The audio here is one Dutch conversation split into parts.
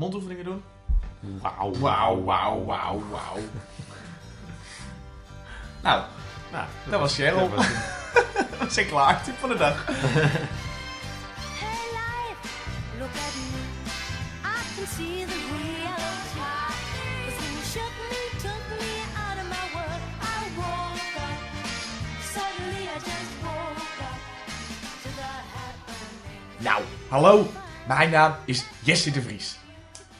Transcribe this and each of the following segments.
mondoefeningen doen? Wauw. Wauw, wauw, wauw, wauw. nou, Nou, dat was Cheryl. dat was zijn klaar. Tip van de dag. Hey life, look at me. I can see the reality. 'Cause when you shook me, took me out of my world, I woke up. Suddenly I just woke up to the happening. Nou, hallo. Mijn naam is Jesse de Vries.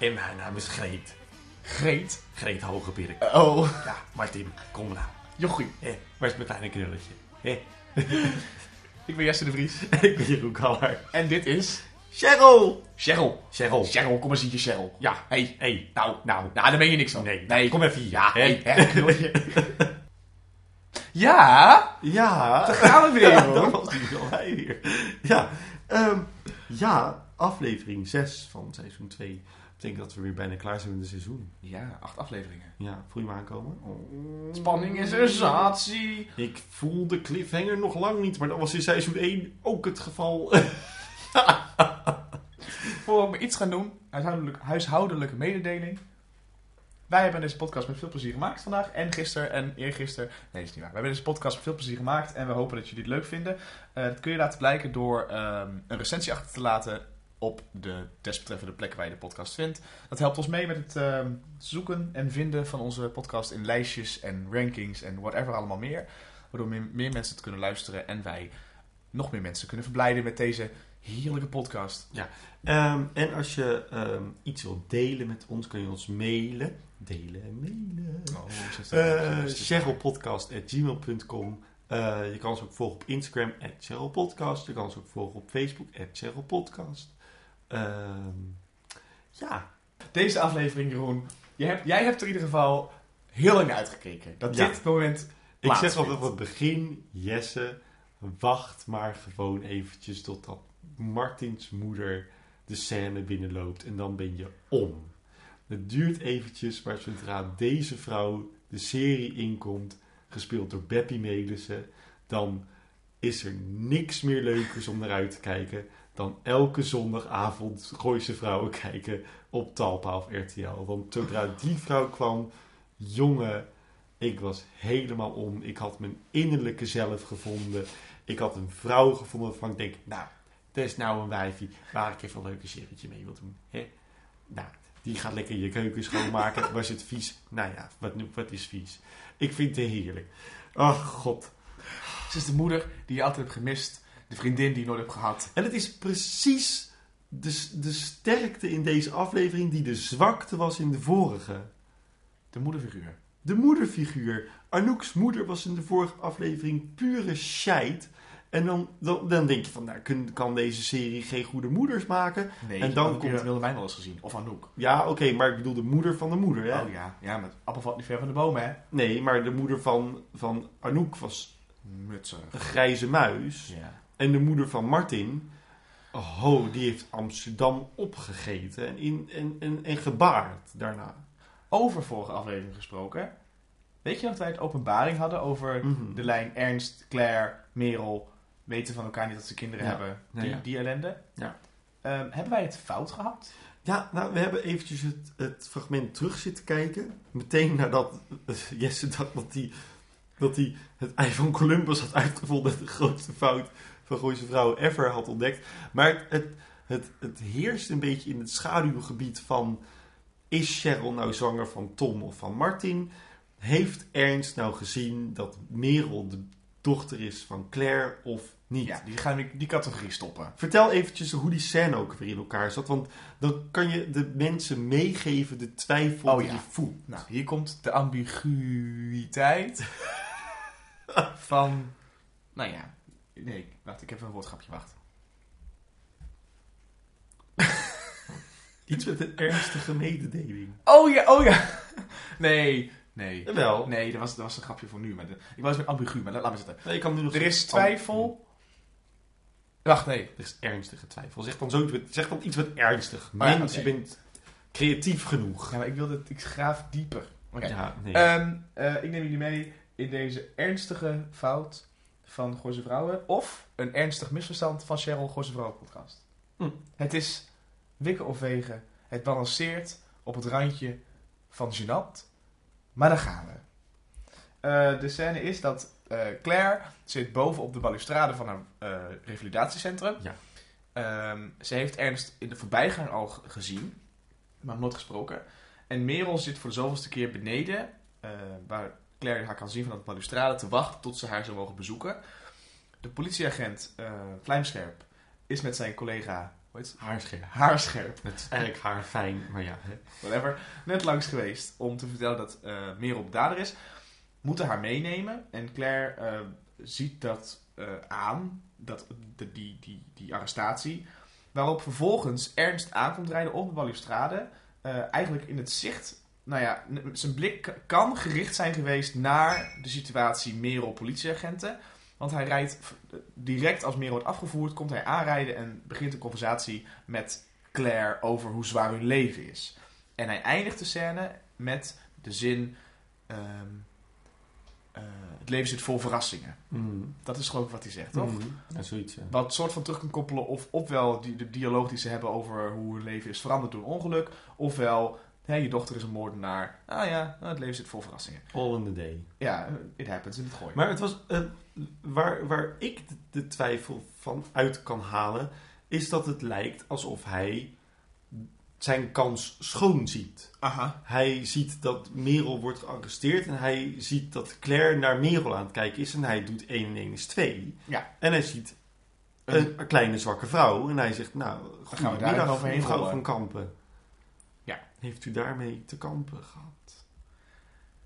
En mijn naam is Greet. Greet. Greet Hogebirk. Oh, Ja, Martin, kom nou. jochie. Hé, waar is mijn kleine knulletje? Hé, Ik ben Jesse de Vries. ik ben Jeroen Kaller. En dit is... Cheryl! Cheryl. Cheryl. Cheryl, kom eens hier, Cheryl. Ja, Hey, hey. nou, nou, nou, daar ben je niks van. Nee, nee. kom even hier. Ja, hè? hey, knulletje. Ja, Ja, daar gaan we weer, Ja, hoor. dat was die wel hij weer. Ja, ehm, ja, aflevering 6 van seizoen 2. Ik denk dat we weer bijna klaar zijn met het seizoen. Ja, acht afleveringen. Ja, voel je me aankomen? Spanning en sensatie. Ik voel de cliffhanger nog lang niet, maar dat was in seizoen 1 ook het geval. Voor we iets gaan doen, huishoudelijk, huishoudelijke mededeling. Wij hebben deze podcast met veel plezier gemaakt vandaag. En gisteren en eergisteren. Nee, dat is niet waar. We hebben deze podcast met veel plezier gemaakt. En we hopen dat jullie het leuk vinden. Eh, dat kun je laten blijken door ehm, een recensie achter te laten op de desbetreffende plek waar je de podcast vindt. Dat helpt ons mee met het ehm, zoeken en vinden van onze podcast in lijstjes en rankings en whatever allemaal meer. Waardoor meer, mensen het kunnen luisteren en wij nog meer mensen kunnen verblijden met deze heerlijke podcast. Ehm, en als je ehm, iets wilt delen met ons, kun je ons mailen. Delen en mailen. Oh, Uh, cherylpodcast.gmail.com Je kan ons ook volgen op Instagram, at cherylpodcast. Je kan ons ook volgen op Facebook, at cherylpodcast. Ehm, ja, Deze aflevering, Jeroen. Je hebt, jij hebt er in ieder geval heel lang uitgekeken. Dat Ja. dit moment ik zeg altijd op het begin, Jesse, wacht maar gewoon eventjes totdat Martins moeder de scène binnenloopt en dan ben je om. Het duurt eventjes, maar zodra deze vrouw de serie inkomt, gespeeld door Beppie Melissen, dan is er niks meer leukers om naar uit te kijken dan elke zondagavond Gooise Vrouwen kijken op Talpa of RTL. Want zodra die vrouw kwam, jongen, ik was helemaal om. Ik had mijn innerlijke zelf gevonden. Ik had een vrouw gevonden waarvan ik denk, nou, dat is nou een wijfie waar ik even een leuke serietje mee wil doen. Hè? Nou, die gaat lekker je keuken schoonmaken. Was het vies? Nou ja, wat, wat is vies? Ik vind het heerlijk. Ach, god. Ze is de moeder die je altijd hebt gemist. De vriendin die je nooit hebt gehad. En het is precies de, de sterkte in deze aflevering die de zwakte was in de vorige. De moederfiguur. De moederfiguur. Anouk's moeder was in de vorige aflevering pure scheid. En dan, dan, dan denk je van, nou, kun- kan deze serie geen goede moeders maken? Nee, En dan Anouk komt- heeft Willemijn wel eens gezien. Of Anouk. Ja, oké, maar ik bedoel de moeder van de moeder, hè? Oh ja. Ja, met appel valt niet ver van de boom, hè? Nee, maar de moeder van, van Anouk was Mutser. een grijze muis. Ja. En de moeder van Martin, oh, die heeft Amsterdam opgegeten en, in, en, en, en gebaard daarna. Over vorige aflevering gesproken. Weet je dat wij het openbaring hadden over Mhm. de lijn Ernst, Claire, Merel... weten van elkaar niet dat ze kinderen Ja. hebben. Die, ja. die ellende. Ja. Ehm, hebben wij het fout gehad? Ja, nou, we hebben eventjes het, het fragment terug zitten kijken. Meteen nadat eh, Jesse dacht dat hij dat hij het ei van Columbus had uitgevonden... de grootste fout van Gooise Vrouwen ever had ontdekt. Maar het, het, het, heerst een beetje in het schaduwgebied van... is Cheryl nou zwanger van Tom of van Martin? Heeft Ernst nou gezien dat Merel de dochter is van Claire of niet? Ja, die gaan we die categorie stoppen. Vertel eventjes hoe die scène ook weer in elkaar zat. Want dan kan je de mensen meegeven de twijfel Oh die ja. je voelt. Nou, hier komt de ambiguïteit van... Nou ja, nee, wacht, ik heb een woordgrapje, wacht. Iets met een ernstige mededeling. Oh ja, oh ja. Nee, nee. Jawel. Nee, dat was, dat was een grapje voor nu. Maar de, ik was met ambigu, maar laat maar zitten. Nee, ik kan nu nog Er is twijfel. Wacht, nee. Er is ernstige twijfel. Zeg dan, zo, zeg dan iets wat ernstig. Maar Mens, je bent creatief genoeg. Ja, maar ik wilde, ik graaf dieper. Oké. Ja, nee. Ehm, eh, ik neem jullie mee in deze ernstige fout van Gooise Vrouwen. Of een ernstig misverstand van Cheryl Gooise Vrouwen podcast. Hm. Het is wikken of wegen. Het balanceert op het randje van gênant. Maar daar gaan we. Eh, de scène is dat eh, Claire zit boven op de balustrade van haar eh, revalidatiecentrum. Ja. Ehm, ze heeft Ernst in de voorbijgang al gezien, maar nooit gesproken. En Merel zit voor de zoveelste keer beneden, waar Claire haar kan zien van de balustrade, te wachten tot ze haar zou mogen bezoeken. De politieagent, eh Vlijmscherp, is met zijn collega, hoe heet? Haarscherp. Haarscherp, Het is eigenlijk haar fijn, maar ja. Whatever, net langs geweest om te vertellen dat eh Merel de dader is. Moeten haar meenemen en Claire eh, ziet dat eh, aan, dat, de, die, die, die arrestatie. Waarop vervolgens Ernst aankomt rijden op de balustrade. eh, eigenlijk in het zicht, nou ja, zijn blik kan gericht zijn geweest naar de situatie Merel politieagenten. Want hij rijdt direct als Merel wordt afgevoerd, komt hij aanrijden en begint een conversatie met Claire over hoe zwaar hun leven is. En hij eindigt de scène met de zin: ehm, eh, Het leven zit vol verrassingen. Mm. Dat is geloof ik wat hij zegt, toch? Mm. Ja, zoiets. ja. Wat soort van terug kan koppelen, of, ofwel die, de dialoog die ze hebben over hoe hun leven is veranderd door een ongeluk, ofwel je dochter is een moordenaar. Ah ja, nou, het leven zit vol verrassingen. All in the day. Ja, it happens in het gooien. Maar het was, eh, waar, waar ik de, de twijfel van uit kan halen, is dat het lijkt alsof hij zijn kans schoon ziet. Aha. Hij ziet dat Merel wordt gearresteerd en hij ziet dat Claire naar Merel aan het kijken is en hij doet 1 en 1 is 2. Ja. En hij ziet een, een kleine zwakke vrouw en hij zegt, nou, gaan we daar goedemiddag overheen van Kampen. Heeft u daarmee te kampen gehad?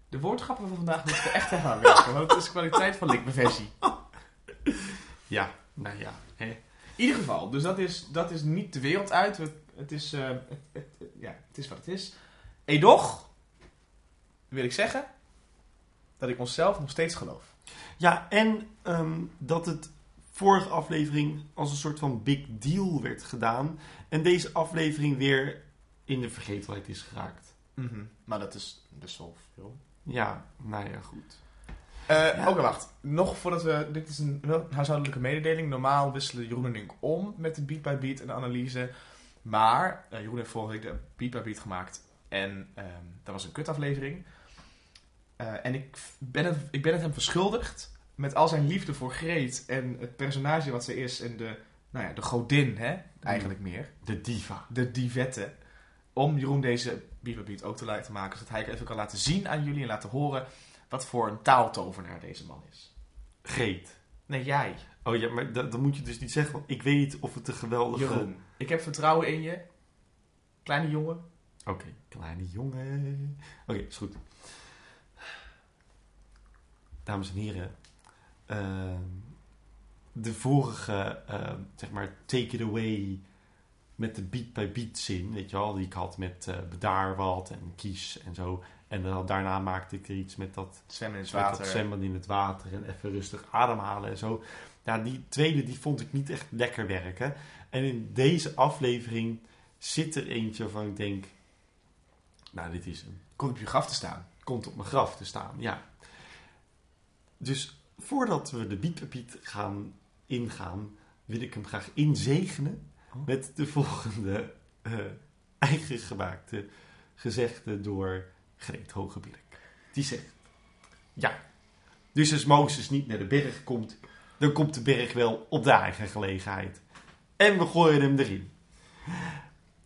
De woordgrappen van vandaag moeten we echt even aan werken, want het is kwaliteit van likbeversie. Ja, nou ja. In ieder geval, dus dat is, dat is niet de wereld uit. Het, is, het- het- ja, het is wat het is. Edoch, wil ik zeggen, dat ik onszelf nog steeds geloof. Ja, en ehm, dat het vorige aflevering als een soort van big deal werd gedaan. En deze aflevering weer in de vergetelheid is geraakt. Maar dat is best wel veel. Ja, nou ja, goed. Eh Ja. Oké, wacht. Nog voordat we... Dit is een huishoudelijke mededeling. Normaal wisselen Jeroen en ik om met de beat by beat en de analyse. Maar eh, Jeroen heeft vorige week de beat by beat gemaakt. En ehm, dat was een kutaflevering. Eh, en ik ben, het, ik ben het hem verschuldigd. Met al zijn liefde voor Greet. En het personage wat ze is. En de, nou ja, de godin, hè? Eigenlijk meer. De diva. De divette. Om Jeroen deze beat by beat ook te laten maken. Zodat hij even kan laten zien aan jullie en laten horen... wat voor een taaltovenaar deze man is. Greet. Nee, jij. Oh ja, maar dat, dat moet je dus niet zeggen, want ik weet of het een geweldige... Jeroen. Ik heb vertrouwen in je. Kleine jongen. Oké, kleine jongen. Oké, is goed. Dames en heren. ehm, de vorige, ehm, zeg maar, take it away met de beat by beat zin, weet je wel, die ik had met bedaar wat en kies en zo. En dan, daarna maakte ik er iets met dat, Zwemmen in het water. zwemmen in het water en even rustig ademhalen en zo. Ja, die tweede die vond ik niet echt lekker werken. En in deze aflevering zit er eentje waarvan ik denk, nou dit is hem. Komt op je graf te staan. Komt op mijn graf te staan, ja. Dus voordat we de beatpapiet gaan ingaan, wil ik hem graag inzegenen. Met de volgende eh, eigen gemaakte gezegde door Greet Hogeblik. Die zegt, ja, dus als Mozes niet naar de berg komt, dan komt de berg wel op de eigen gelegenheid. En we gooien hem erin.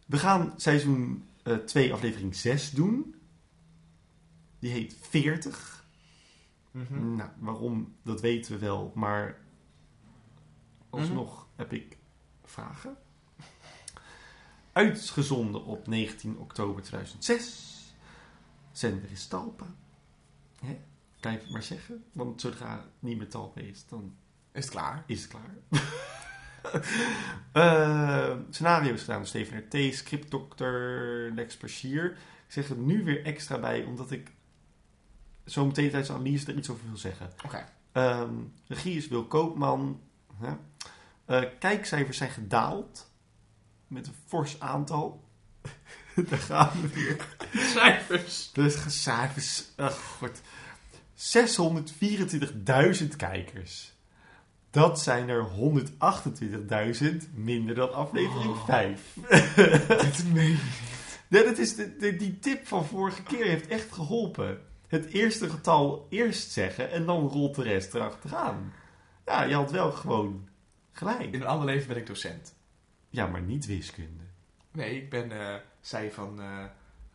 We gaan seizoen 2 aflevering 6 doen. Die heet 40. Mhm. Nou, waarom, dat weten we wel, maar alsnog Mhm. heb ik vragen. Uitgezonden op 19 oktober 2006. Zender is Talpa. Hè? Blijf het maar zeggen, want zodra het niet meer Talpa is, dan Is het klaar? is het klaar. Eh, scenario is gedaan door Steven R.T., scriptdokter Lex Bashir. Ik zeg er nu weer extra bij, omdat ik zo meteen tijdens de analyse er iets over wil zeggen. Oké. Ehm, regie is Wil Koopman. Eh, kijkcijfers zijn gedaald. Met een fors aantal. Daar gaan we weer. Cijfers. Dus cijfers. Ach, god. 624.000 kijkers. Dat zijn er 128.000 minder dan aflevering Oh. 5. Dit meen je. Nee, dat is de, de- die tip van vorige keer heeft echt geholpen. Het eerste getal eerst zeggen en dan rolt de rest erachteraan. Ja, je had wel gewoon In gelijk. een ander leven ben ik docent. Ja, maar niet wiskunde. Nee, ik ben eh, zij van, eh,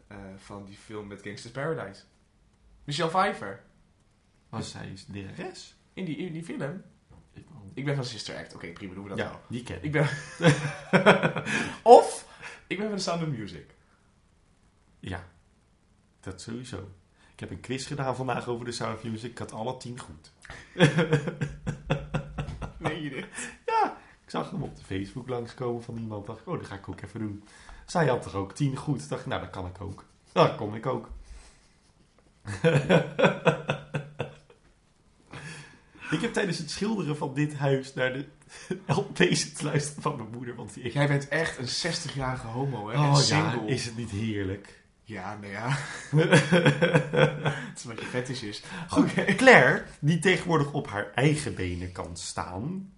eh, van die film met Gangsters Paradise. Michelle Pfeiffer. Was zij is lerares? In die, in die film. Ik- Ik ben van Sister Act. Oké, prima, doen we dat Ja, die ken ik. Ik ben... of, ik ben van The Sound of Music. Ja, dat sowieso. Ik heb een quiz gedaan vandaag over de Sound of Music. Ik had alle tien goed. Nee, je dit? Zag hem op de Facebook langskomen van iemand. Dacht ik, oh, dat ga ik ook even doen. Zij had toch ook tien goed? Dacht ik, nou, dat kan ik ook. Dat kon ik ook. ik heb tijdens het schilderen van dit huis naar de LP's zitten luisteren van mijn moeder. Want die Jij bent echt een 60-jarige homo, hè? en Oh ja, is het niet heerlijk? Ja, nou ja. Het is wat je fetish is. Oké. Claire, die tegenwoordig op haar eigen benen kan staan.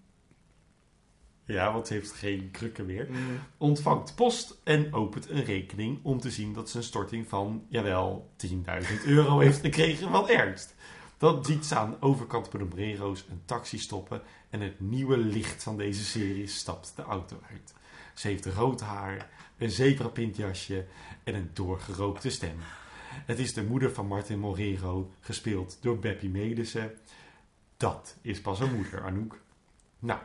Ja, want ze heeft geen krukken meer. Mm. ontvangt post en opent een rekening om te zien dat ze een storting van, jawel, 10.000 euro heeft gekregen van Ernst. Dan ziet ze aan de overkant bij de Brero's een taxi stoppen en het nieuwe licht van deze serie stapt de auto uit. Ze heeft rood haar, een zebrapintjasje en een doorgerookte stem. Het is de moeder van Martin Morero, gespeeld door Beppie Melissen. Dat is pas een moeder, Anouk. Nou,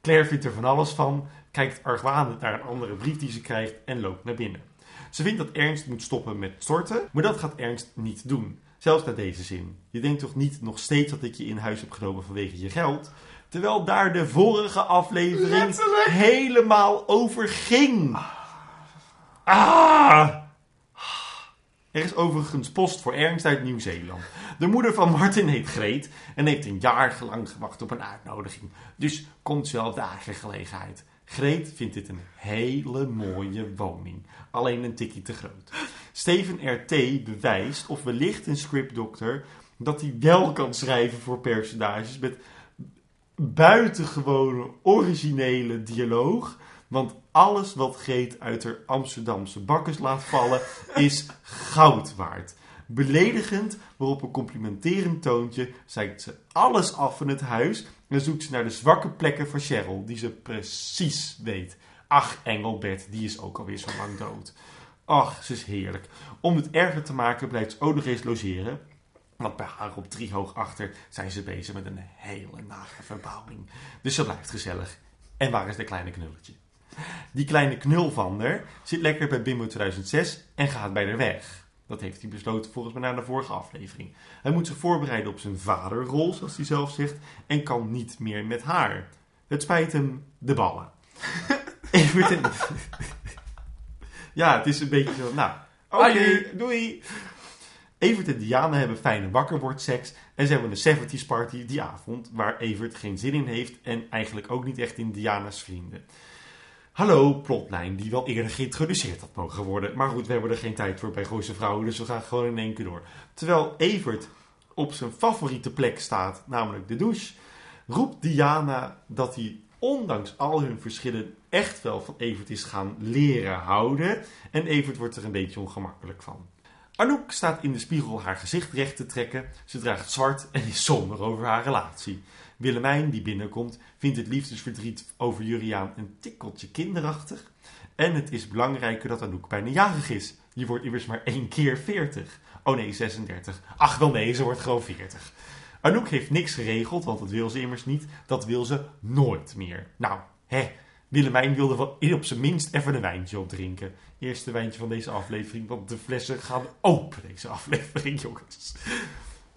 Claire vindt er van alles van, kijkt argwanend naar een andere brief die ze krijgt en loopt naar binnen. Ze vindt dat Ernst moet stoppen met storten, maar dat gaat Ernst niet doen. Zelfs na deze zin. Je denkt toch niet nog steeds dat ik je in huis heb genomen vanwege je geld? Terwijl daar de vorige aflevering Letterlijk. helemaal over ging. Ah! Er is overigens post voor Ernst uit Nieuw-Zeeland. De moeder van Martin heet Greet en heeft een jaar lang gewacht op een uitnodiging. Dus komt ze wel op de eigen gelegenheid. Greet vindt dit een hele mooie woning. Alleen een tikkie te groot. Steven RT bewijst, of wellicht een scriptdokter, dat hij wel kan schrijven voor personages met buitengewone originele dialoog. Want alles wat Greet uit haar Amsterdamse bakkes laat vallen is goud waard. Beledigend, maar op een complimenterend toontje zeikt ze alles af van het huis en zoekt ze naar de zwakke plekken van Cheryl, die ze precies weet. Ach, Engelbert, die is ook alweer zo lang dood. Ach, ze is heerlijk. Om het erger te maken blijft ze ook nog eens logeren. Want bij haar op driehoog achter zijn ze bezig met een hele nare verbouwing. Dus ze blijft gezellig. En waar is de kleine knulletje? Die kleine knul van haar zit lekker bij Bimbo 2006 en gaat bij haar weg. Dat heeft hij besloten volgens mij na de vorige aflevering. Hij moet zich voorbereiden op zijn vaderrol, zoals hij zelf zegt, en kan niet meer met haar. Het spijt hem de ballen. Evert en... ja, het is een beetje zo, nou, oké, doei. Evert en Diana hebben fijne wakkerwordseks en ze hebben een 70s party die avond waar Evert geen zin in heeft en eigenlijk ook niet echt in Diana's vrienden. Hallo, plotlijn die wel eerder geïntroduceerd had mogen worden. Maar goed, we hebben er geen tijd voor bij Gooise Vrouwen, dus we gaan gewoon in één keer door. Terwijl Evert op zijn favoriete plek staat, namelijk de douche, roept Diana dat hij ondanks al hun verschillen echt wel van Evert is gaan leren houden. En Evert wordt er een beetje ongemakkelijk van. Anouk staat in de spiegel haar gezicht recht te trekken. Ze draagt zwart en is somber over haar relatie. Willemijn, die binnenkomt, vindt het liefdesverdriet over Juriaan een tikkeltje kinderachtig. En het is belangrijker dat Anouk bijna jarig is. Je wordt immers maar één keer 40. Oh nee, 36. Ach wel nee, ze wordt gewoon 40. Anouk heeft niks geregeld, want dat wil ze immers niet. Dat wil ze nooit meer. Nou, hè. Willemijn wilde wel op zijn minst even een wijntje opdrinken. Eerste wijntje van deze aflevering, want de flessen gaan open deze aflevering, jongens.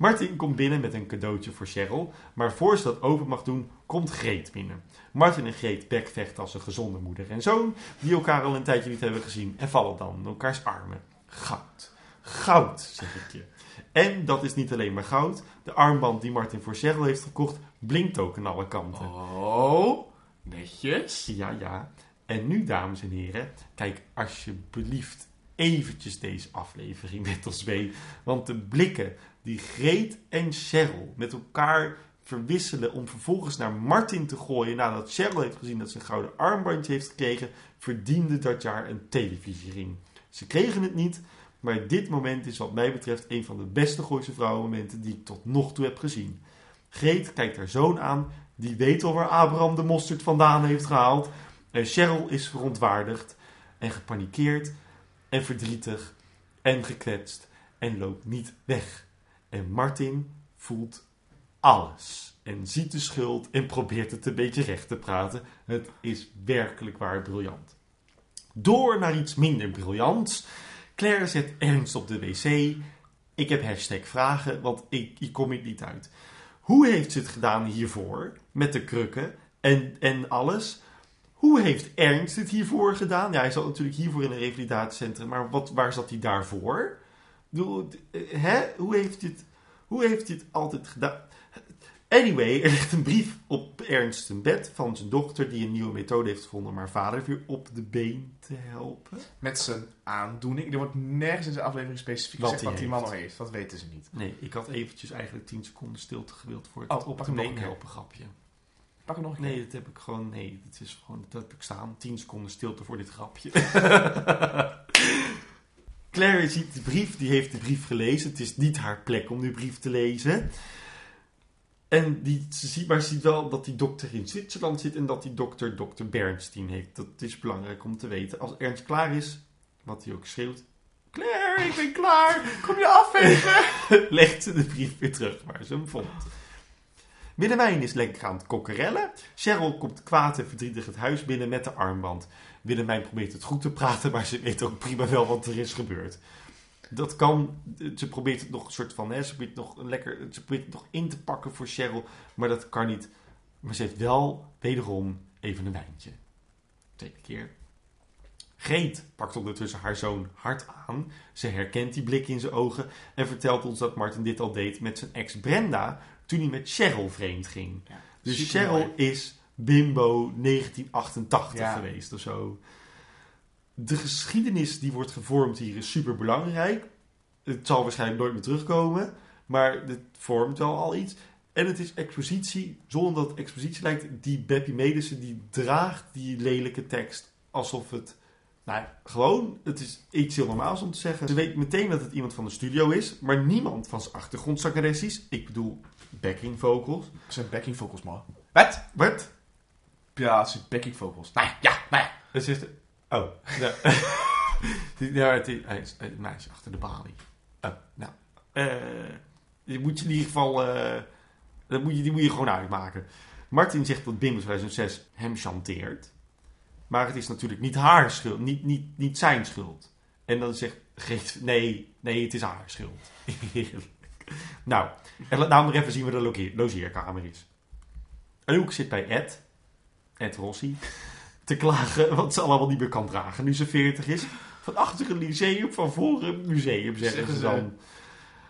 Martin komt binnen met een cadeautje voor Cheryl, maar voor ze dat open mag doen, komt Greet binnen. Martin en Greet bekvechten als een gezonde moeder en zoon, die elkaar al een tijdje niet hebben gezien en vallen dan in elkaars armen. Goud. Goud, zeg ik je. En dat is niet alleen maar goud. De armband die Martin voor Cheryl heeft gekocht, blinkt ook aan alle kanten. Oh, netjes. Ja, ja. En nu, dames en heren, kijk alsjeblieft eventjes deze aflevering met ons mee. Want de blikken die Greet en Cheryl met elkaar verwisselen om vervolgens naar Martin te gooien nadat Cheryl heeft gezien dat ze een gouden armbandje heeft gekregen, verdiende dat jaar een televisiering. Ze kregen het niet, maar dit moment is wat mij betreft een van de beste Gooise vrouwenmomenten die ik tot nog toe heb gezien. Greet kijkt haar zoon aan, die weet al waar Abraham de mosterd vandaan heeft gehaald. En Cheryl is verontwaardigd en gepanikeerd en verdrietig en gekwetst en loopt niet weg. En Martin voelt alles en ziet de schuld en probeert het een beetje recht te praten. Het is werkelijk waar briljant. Door naar iets minder briljants. Claire zet ernst op de wc. Ik heb hashtag vragen, want ik, ik kom hier niet uit. Hoe heeft ze het gedaan hiervoor? Met de krukken en, en alles? Hoe heeft Ernst het hiervoor gedaan? Ja, hij zat natuurlijk hiervoor in een revalidatiecentrum, maar wat, waar zat hij daarvoor? Bedoel, eh, Hè? Hoe heeft het, hoe heeft altijd gedaan? Anyway, er ligt een brief op Ernst zijn bed van zijn dochter die een nieuwe methode heeft gevonden om haar vader weer op de been te helpen. Met zijn aandoening. Er wordt nergens in de aflevering specifiek Wat gezegd wat die man nog heeft. Dat weten ze niet. Nee, ik had eventjes eigenlijk 10 seconden stilte gewild voor het Oh, op de been helpen grapje. Pak hem nog een Nee, keer. dat heb ik gewoon. Nee, dat is gewoon. Dat heb ik staan. 10 seconden stilte voor dit grapje. Claire ziet de brief, die heeft de brief gelezen. Het is niet haar plek om die brief te lezen. En die, ze ziet, maar ze ziet wel dat die dokter in Zwitserland zit en dat die dokter dokter Bernstein heeft. Dat is belangrijk om te weten. Als Ernst klaar is, wat hij ook schreeuwt. Claire, ik ben klaar! Kom je afvegen? legt ze de brief weer terug waar ze hem vond. Is lekker aan het kokkerellen. Cheryl komt kwaad en verdrietig het huis binnen met de armband. Willemijn probeert het goed te praten, maar ze weet ook prima wel wat er is gebeurd. Dat kan, ze probeert het nog een soort van, hè, ze probeert, nog een lekker, ze probeert het nog in te pakken voor Cheryl, maar dat kan niet. Maar ze heeft wel wederom even een wijntje. Tweede keer. Greet pakt ondertussen haar zoon hard aan. Ze herkent die blik in zijn ogen en vertelt ons dat Martin dit al deed met zijn ex Brenda toen hij met Cheryl vreemd ging. Ja, Dus. Cheryl is bimbo 1988 Ja. geweest of zo. De geschiedenis die wordt gevormd hier is super belangrijk. Het zal waarschijnlijk nooit meer terugkomen, maar het vormt wel al iets. En het is expositie, zonder dat het expositie lijkt. Die Beppie Medissen die draagt die lelijke tekst alsof het nou, gewoon, het is iets heel normaals om te zeggen. Ze weet meteen dat het iemand van de studio is, maar niemand van zijn achtergrondzangeres is. Ik bedoel, backing vocals. Zijn backing vocals, man. Wat? Wat? Ja, het zijn backing vocals. Nou ja, ja, nou ja. Het is... Oh. Ja. Die- ja, het is, hij is een meisje achter de balie. Oh, nou. eh die moet je in ieder geval... eh, dat moet je, die moet je gewoon uitmaken. Martin zegt dat Bimbo 2006 hem chanteert. Maar het is natuurlijk niet haar schuld. Niet, niet, niet zijn schuld. En dan zegt Greet... Nee, nee, het is haar schuld. Nou, en laat nou maar even zien waar de loge- logeerkamer is. Anouk zit bij Ed. Ed Rossi te klagen wat ze allemaal niet meer kan dragen nu ze 40 is. Van achter een lyceum, van voor een museum, zeggen, Zeggen ze dan.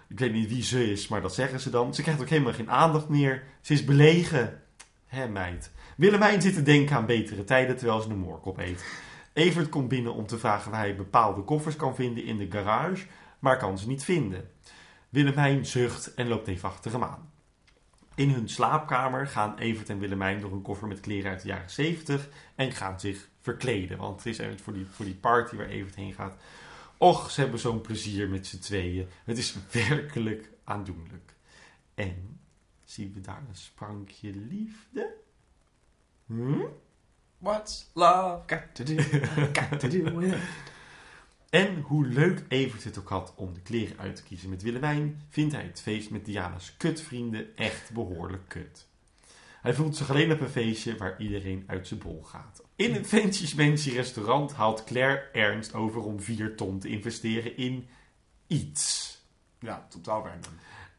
Ik weet niet wie ze is, maar dat zeggen ze dan. Ze krijgt ook helemaal geen aandacht meer. Ze is belegen. Hé meid. Willemijn zit te denken aan betere tijden terwijl ze een moorkop eet. Evert komt binnen om te vragen waar hij bepaalde koffers kan vinden in de garage, maar kan ze niet vinden. Willemijn zucht en loopt even achter hem aan. In hun slaapkamer gaan Evert en Willemijn door een koffer met kleren uit de jaren 70 en gaan zich verkleden. Want het is even voor die, voor die party waar Evert heen gaat. Och, ze hebben zo'n plezier met z'n tweeën. Het is werkelijk aandoenlijk. En zien we daar een sprankje liefde? Hm? What's love got to do? Got to do with it. En hoe leuk Evert het ook had om de kleren uit te kiezen met Willemijn, vindt hij het feest met Diana's kutvrienden echt behoorlijk kut. Hij voelt zich alleen op een feestje waar iedereen uit zijn bol gaat. In een fancy smancy restaurant haalt Claire Ernst over om 4 ton te investeren in iets. Ja, totaal random.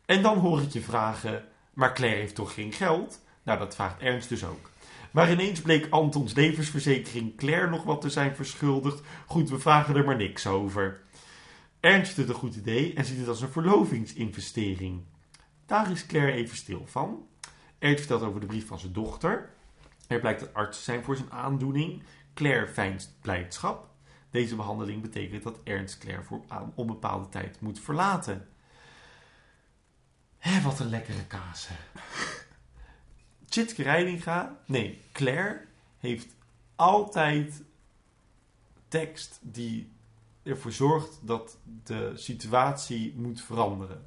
En dan hoor ik je vragen, maar Claire heeft toch geen geld? Nou, dat vraagt Ernst dus ook. Maar ineens bleek Antons levensverzekering Claire nog wat te zijn verschuldigd. Goed, we vragen er maar niks over. Ernst vindt het een goed idee en ziet het als een verlovingsinvestering. Daar is Claire even stil van. Ernst vertelt over de brief van zijn dochter. Er blijkt dat arts zijn voor zijn aandoening. Claire veinst blijdschap. Deze behandeling betekent dat Ernst Claire voor aan onbepaalde tijd moet verlaten. Hé, wat een lekkere kaas. hè. Tjitske Reidinga, nee, Claire heeft altijd tekst die ervoor zorgt dat de situatie moet veranderen.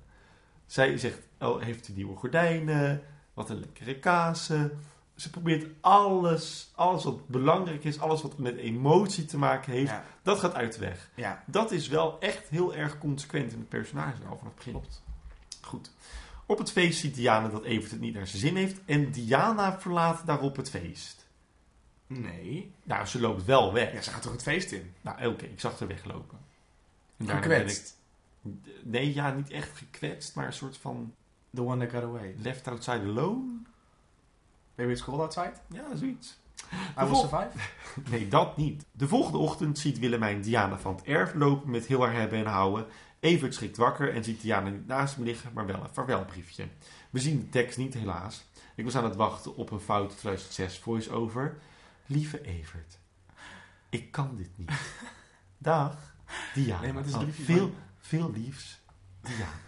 Zij zegt, oh, heeft u nieuwe gordijnen? Wat een lekkere kazen. Ze probeert alles, alles wat belangrijk is, alles wat met emotie te maken heeft, Ja. dat gaat uit de weg. ja. Dat is wel echt heel erg consequent in het personage al vanaf het begin. Klopt. Goed. Op het feest ziet Diana dat Evert het niet naar zijn zin heeft en Diana verlaat daarop het feest. Nee. Nou, ze loopt wel weg. Ja, ze gaat toch het feest in? Nou, oké, ik zag haar weglopen. Gekwetst. ik- nee, ja, niet echt gekwetst, maar een soort van The one that got away. left outside alone. Maybe it's cold outside? Ja, zoiets. I will survive? Nee, dat niet. De volgende ochtend ziet Willemijn Diana van het erf lopen met heel haar hebben en houden. Evert schrikt wakker en ziet Diana niet naast hem liggen, maar wel een vaarwelbriefje. We zien de tekst niet, helaas. Ik was aan het wachten op een fout 2006 voice-over. Lieve Evert, ik kan dit niet. Dag, Diana. Nee, maar het is een Oh, briefje veel, van- veel liefs, Diana.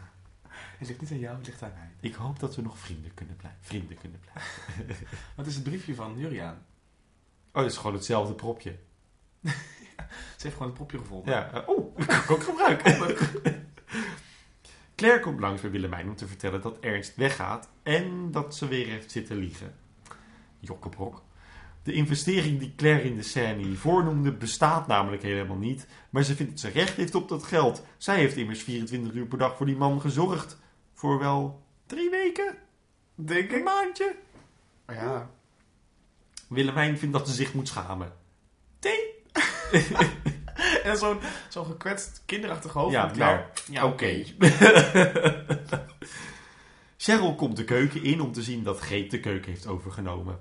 Het ligt niet aan jou, het ligt aan mij. Ik hoop dat we nog vrienden kunnen blijven. Vrienden kunnen blijven. Wat is het briefje van Juriaan? Oh, het is gewoon hetzelfde propje. Ze heeft gewoon het propje gevonden. Ja, eh, oh, dat kan ik ook gebruiken. Claire komt langs bij Willemijn om te vertellen dat Ernst weggaat en dat ze weer heeft zitten liegen. Jokkebrok. De investering die Claire in de scène hiervoor noemde bestaat namelijk helemaal niet, maar ze vindt dat ze recht heeft op dat geld. Zij heeft immers 24 uur per dag voor die man gezorgd. Voor wel drie weken? Denk Een ik. maandje? Ja. Willemijn vindt dat ze zich moet schamen. En zo'n zo'n gekwetst kinderachtig hoofd. Ja, nou, Oké. Cheryl komt de keuken in om te zien dat Greet de keuken heeft overgenomen.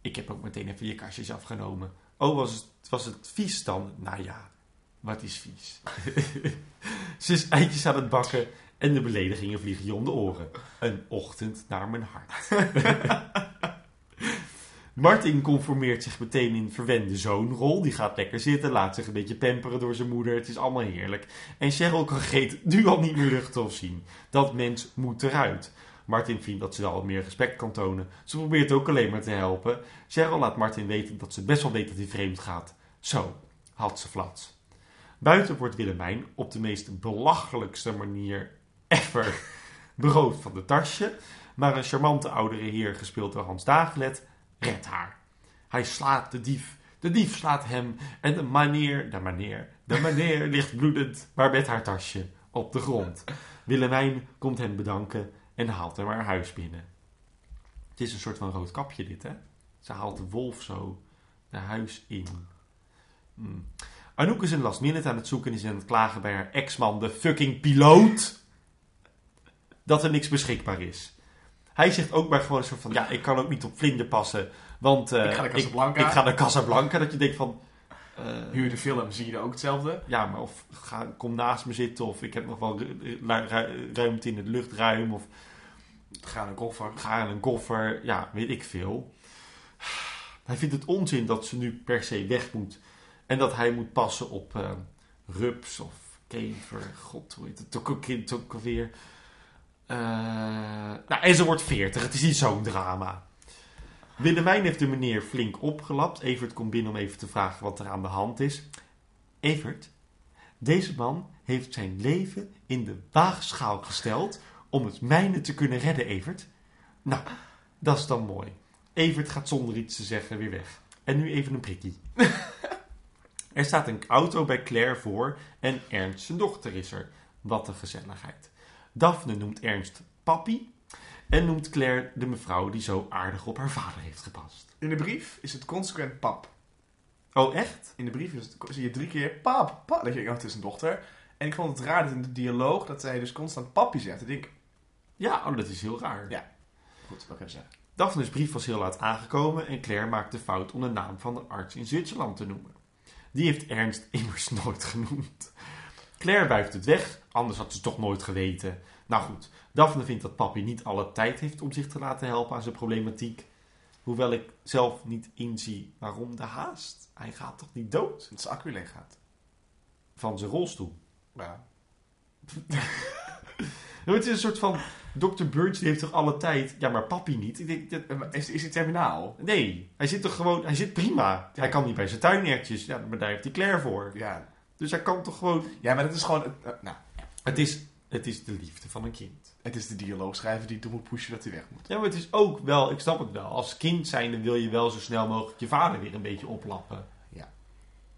Ik heb ook meteen even je kastjes afgenomen. Oh, was het, was het vies dan? Nou ja, wat is vies? Ze is eitjes aan het bakken en de beledigingen vliegen je om de oren. Een ochtend naar mijn hart. Martin conformeert zich meteen in verwende zoonrol. Die gaat lekker zitten, laat zich een beetje pamperen door zijn moeder. Het is allemaal heerlijk. En Cheryl kan Greet nu al niet meer luchten of zien. Dat mens moet eruit. Martin vindt dat ze al meer respect kan tonen. Ze probeert ook alleen maar te helpen. Cheryl laat Martin weten dat ze best wel weet dat hij vreemd gaat. Zo, had ze flats. Buiten wordt Willemijn op de meest belachelijkste manier ever beroofd van de tasje. Maar een charmante oudere heer, gespeeld door Hans Dagelet, redt haar. Hij slaat de dief. De dief slaat hem. En de meneer, de meneer, de meneer ligt bloedend, maar met haar tasje op de grond. Willemijn komt hem bedanken en haalt hem haar huis binnen. Het is een soort van rood kapje dit, hè? Ze haalt de wolf zo de huis in. Hmm. Anouk is een last minute aan het zoeken en is aan het klagen bij haar ex-man, de fucking piloot, dat er niks beschikbaar is. Hij zegt ook maar gewoon een soort van, ja, ik kan ook niet op vlinder passen, want eh, Ik ga naar Casablanca. ik ga naar Casablanca. Dat je denkt van, eh, Huur de film, zie je er ook hetzelfde? ja, maar of ga, kom naast me zitten, of ik heb nog wel ru- ru- ru- ruimte in het luchtruim, of Ga een koffer. ga in een koffer, ja, weet ik veel. Hij vindt het onzin dat ze nu per se weg moet. En dat hij moet passen op eh, rups of kever. God, hoe heet het ook, ook, ook alweer. Eh, nou, en ze wordt veertig. Het is niet zo'n drama. Willemijn heeft de meneer flink opgelapt. Evert komt binnen om even te vragen wat er aan de hand is. Evert, deze man heeft zijn leven in de waagschaal gesteld om het mijne te kunnen redden, Evert. Nou, dat is dan mooi. Evert gaat zonder iets te zeggen weer weg. En nu even een prikkie. er staat een auto bij Claire voor en Ernst zijn dochter is er. Wat een gezelligheid. Daphne noemt Ernst papi en noemt Claire de mevrouw die zo aardig op haar vader heeft gepast. In de brief is het consequent pap. Oh, echt? In de brief is het, zie je drie keer pap, pap. Dat je denkt, oh, het is een dochter. En ik vond het raar dat in de dialoog dat zij dus constant papi zegt. Ik denk, Ja, oh, dat is heel raar. Ja. goed, wat kan ik zeggen? Daphne's brief was heel laat aangekomen en Claire maakt de fout om de naam van de arts in Zwitserland te noemen. Die heeft Ernst immers nooit genoemd. Claire wuift het weg, anders had ze het toch nooit geweten. Nou goed, Daphne vindt dat papi niet alle tijd heeft om zich te laten helpen aan zijn problematiek. Hoewel ik zelf niet inzie waarom de haast. Hij gaat toch niet dood Dat zijn accu leeg gaat. van zijn rolstoel. Ja. Het is een soort van, Dr. Burns die heeft toch alle tijd, ja maar papi niet. Ik denk, dat, Is, is hij terminaal? Nee, hij zit toch gewoon, hij zit prima. Hij kan niet bij zijn tuinertjes, ja, maar daar heeft hij Claire voor. Ja. Dus hij kan toch gewoon... Ja, maar het is gewoon... eh, nou, Het is, het is de liefde van een kind. het is de dialoogschrijver die toe moet pushen dat hij weg moet. Ja, maar het is ook wel, ik snap het wel. Als kind zijnde wil je wel zo snel mogelijk je vader weer een beetje oplappen. Ja.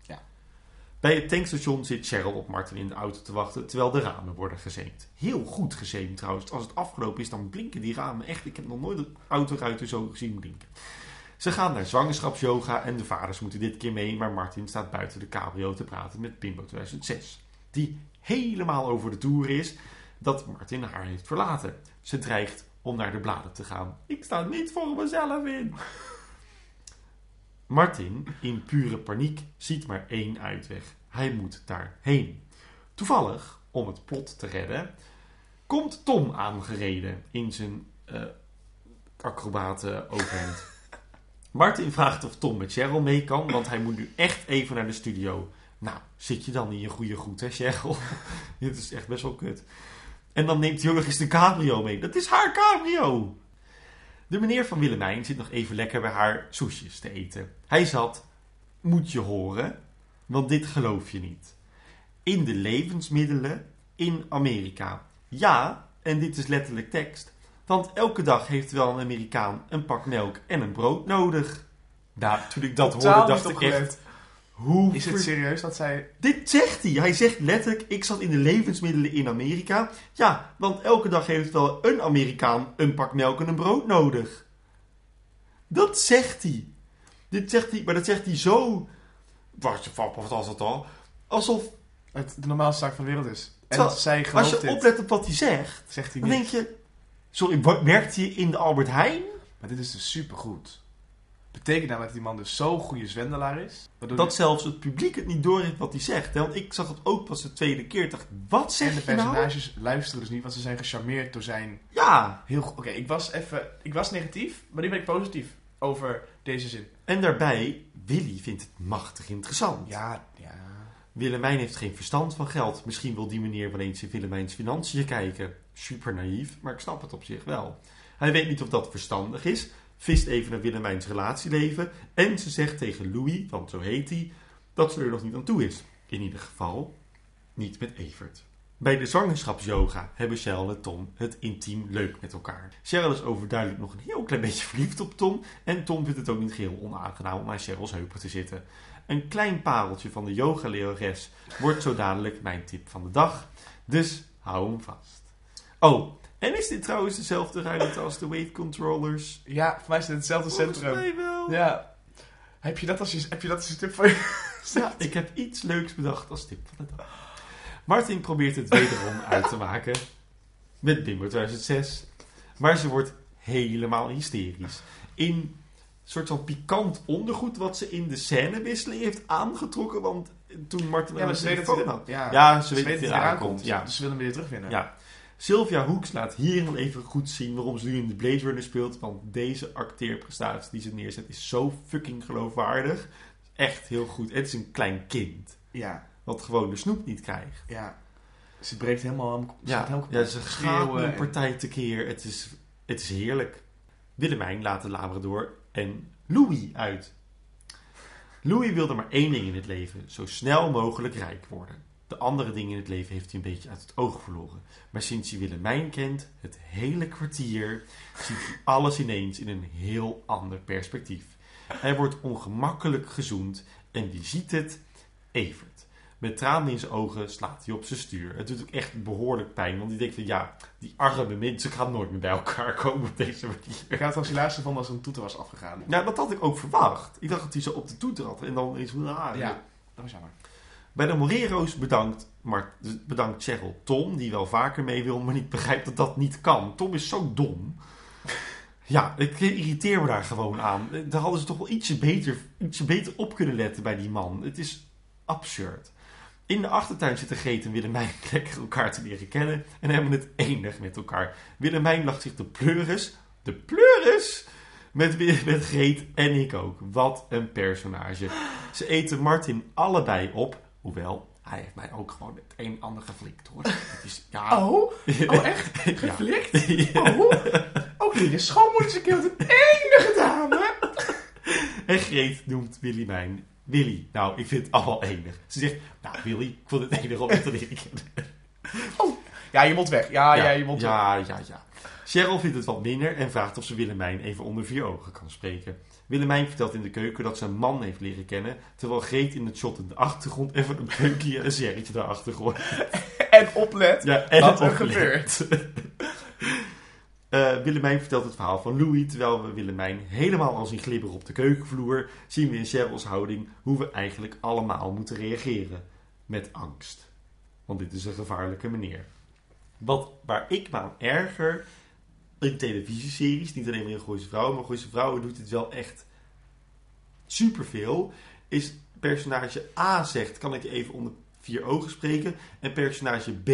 Ja. Bij het tankstation zit Cheryl op Martin in de auto te wachten terwijl de ramen worden gezeemd. Heel goed gezeemd trouwens. Als het afgelopen is, dan blinken die ramen echt. Ik heb nog nooit een autoruiter zo gezien blinken. Ze gaan naar zwangerschapsyoga en de vaders moeten dit keer mee, maar Martin staat buiten de cabrio te praten met Bimbo 2006. Die helemaal over de toer is dat Martin haar heeft verlaten. Ze dreigt om naar de bladen te gaan. Ik sta niet voor mezelf in. Martin, in pure paniek, ziet maar één uitweg. Hij moet daarheen. Toevallig, om het plot te redden, komt Tom aangereden in zijn eh acrobaten overhemd. Martin vraagt of Tom met Cheryl mee kan, want hij moet nu echt even naar de studio. Nou, zit je dan in je goede goed, hè, Cheryl? Dit is echt best wel kut. En dan neemt eens de cabrio mee. Dat is haar cabrio! De meneer van Willemijn zit nog even lekker bij haar soesjes te eten. Hij zat, moet je horen, want dit geloof je niet. In de levensmiddelen in Amerika. Ja, en dit is letterlijk tekst. Want elke dag heeft wel een Amerikaan een pak melk en een brood nodig. Nou, toen ik dat Totaal hoorde, dacht ik echt... Hoe Is het serieus dat zij... dit zegt hij. Hij zegt letterlijk, ik zat in de levensmiddelen in Amerika. Ja, want elke dag heeft wel een Amerikaan een pak melk en een brood nodig. Dat zegt hij. Dit zegt hij, maar dat zegt hij zo... Wat, wat, wat was dat al? Alsof, het de normaalste zaak van de wereld is. En zij als gelooft je dit, oplet op wat hij zegt, zegt hij dan denk je... Sorry, werkt hij in de Albert Heijn? Maar dit is dus supergoed. Betekent nou dat die man dus zo'n goede zwendelaar is? Dat die- zelfs het publiek het niet doorheeft wat hij zegt. hè? Want ik zag het ook pas de tweede keer. Dacht, wat en zeg de nou? personages luisteren dus niet, want ze zijn gecharmeerd door zijn Ja, heel. Oké, ik was even... Ik was negatief, maar nu ben ik positief over deze zin. En daarbij, Willy vindt het machtig interessant. Ja, ja. Willemijn heeft geen verstand van geld. Misschien wil die meneer wel eens in Willemijns financiën kijken. Super naïef, maar ik snap het op zich wel. Hij weet niet of dat verstandig is. Vist even naar Willemijns relatieleven. En ze zegt tegen Louis, want zo heet hij, dat ze er nog niet aan toe is. In ieder geval, niet met Evert. Bij de zwangerschapsyoga hebben Cheryl en Tom het intiem leuk met elkaar. Cheryl is overduidelijk nog een heel klein beetje verliefd op Tom. En Tom vindt het ook niet geheel onaangenaam om aan Cheryl's heupen te zitten. Een klein pareltje van de yogalerares wordt zo dadelijk mijn tip van de dag. Dus hou hem vast. Oh, en is dit trouwens dezelfde ruimte als de wave controllers? Ja, voor mij is het hetzelfde Volgens centrum. mij wel. Ja. Heb je dat als je, heb je dat als tip voor je? Ja, ik heb iets leuks bedacht als tip van de dag. Martin probeert het wederom uit te maken met Bimbo 2006. Maar ze wordt helemaal hysterisch. In een soort van pikant ondergoed wat ze in de scènewisseling heeft aangetrokken. Want toen Martin Ja, ze dat hij had. ja, Ja, ze, weet weten dat hij hij eraan komt. Ja. Dus ze willen hem weer terugwinnen. Ja. Sylvia Hoeks laat hier nog even goed zien waarom ze nu in de Blade Runner speelt. Want deze acteerprestatie die ze neerzet is zo fucking geloofwaardig. Echt heel goed. Het is een klein kind. Ja, Wat gewoon de snoep niet krijgt. ja. Ze breekt helemaal... Ze Ja, helemaal ja ze gaat een en- partij tekeer. Het is, het is heerlijk. Willemijn laat de Labrador en Louis uit. Louis wilde maar één ding in het leven. Zo snel mogelijk rijk worden. De andere dingen in het leven heeft hij een beetje uit het oog verloren. Maar sinds hij Willemijn kent, het hele kwartier, ziet hij alles ineens in een heel ander perspectief. Hij wordt ongemakkelijk gezoend en wie ziet het? Evert. Met tranen in zijn ogen slaat hij op zijn stuur. Het doet ook echt behoorlijk pijn, want hij denkt van ja, die arme mensen gaan nooit meer bij elkaar komen op deze Ik manier. had het als hilarisch gevonden als er een toeter was afgegaan. Ja, dat had ik ook verwacht. Ik dacht dat hij zo op de toeter had en dan iets. Ah, Ja, dat was jammer. Bij de Morero's bedankt, maar, bedankt Cheryl Tom, die wel vaker mee wil, maar niet begrijpt dat dat niet kan. Tom is zo dom. Ja, ik irriteer me daar gewoon aan. Daar hadden ze toch wel ietsje beter, ietsje beter op kunnen letten bij die man. Het is absurd. In de achtertuin zitten Greet en Willemijn lekker elkaar te leren kennen en hebben het enig met elkaar. Willemijn lacht zich de pleuris, de pleuris, met, met Greet en ik ook. Wat een personage. Ze eten Martin allebei op, hoewel hij heeft mij ook gewoon het een en ander geflikt hoor. Het is, ja, Oh? Oh, echt? Ja. Geflikt? Ja. Oh? Ook niet. Je schoonmoeder is een keer het enige dame. En Greet noemt Willemijn Willy, nou, ik vind het allemaal enig. Ze zegt, nou, Willy, ik vond het enig om het te leren kennen. Ja, je mond weg. Ja, ja, je mond weg. ja, ja, ja. Cheryl vindt het wat minder en vraagt of ze Willemijn even onder vier ogen kan spreken. Willemijn vertelt in de keuken dat ze een man heeft leren kennen, terwijl Greet in het shot in de achtergrond even een en een serretje daarachter gooit. En oplet. Ja, en Wat het er opgelet. Eh, Willemijn vertelt het verhaal van Louis, terwijl we Willemijn helemaal al zien glibberen op de keukenvloer, zien we in Cheryl's houding hoe we eigenlijk allemaal moeten reageren. Met angst. Want dit is een gevaarlijke meneer. Wat, waar ik me aan erger in televisieseries, niet alleen maar in Gooise Vrouwen, maar Gooise Vrouwen doet dit wel echt superveel, is personage A zegt, kan ik even onder vier ogen spreken, en personage B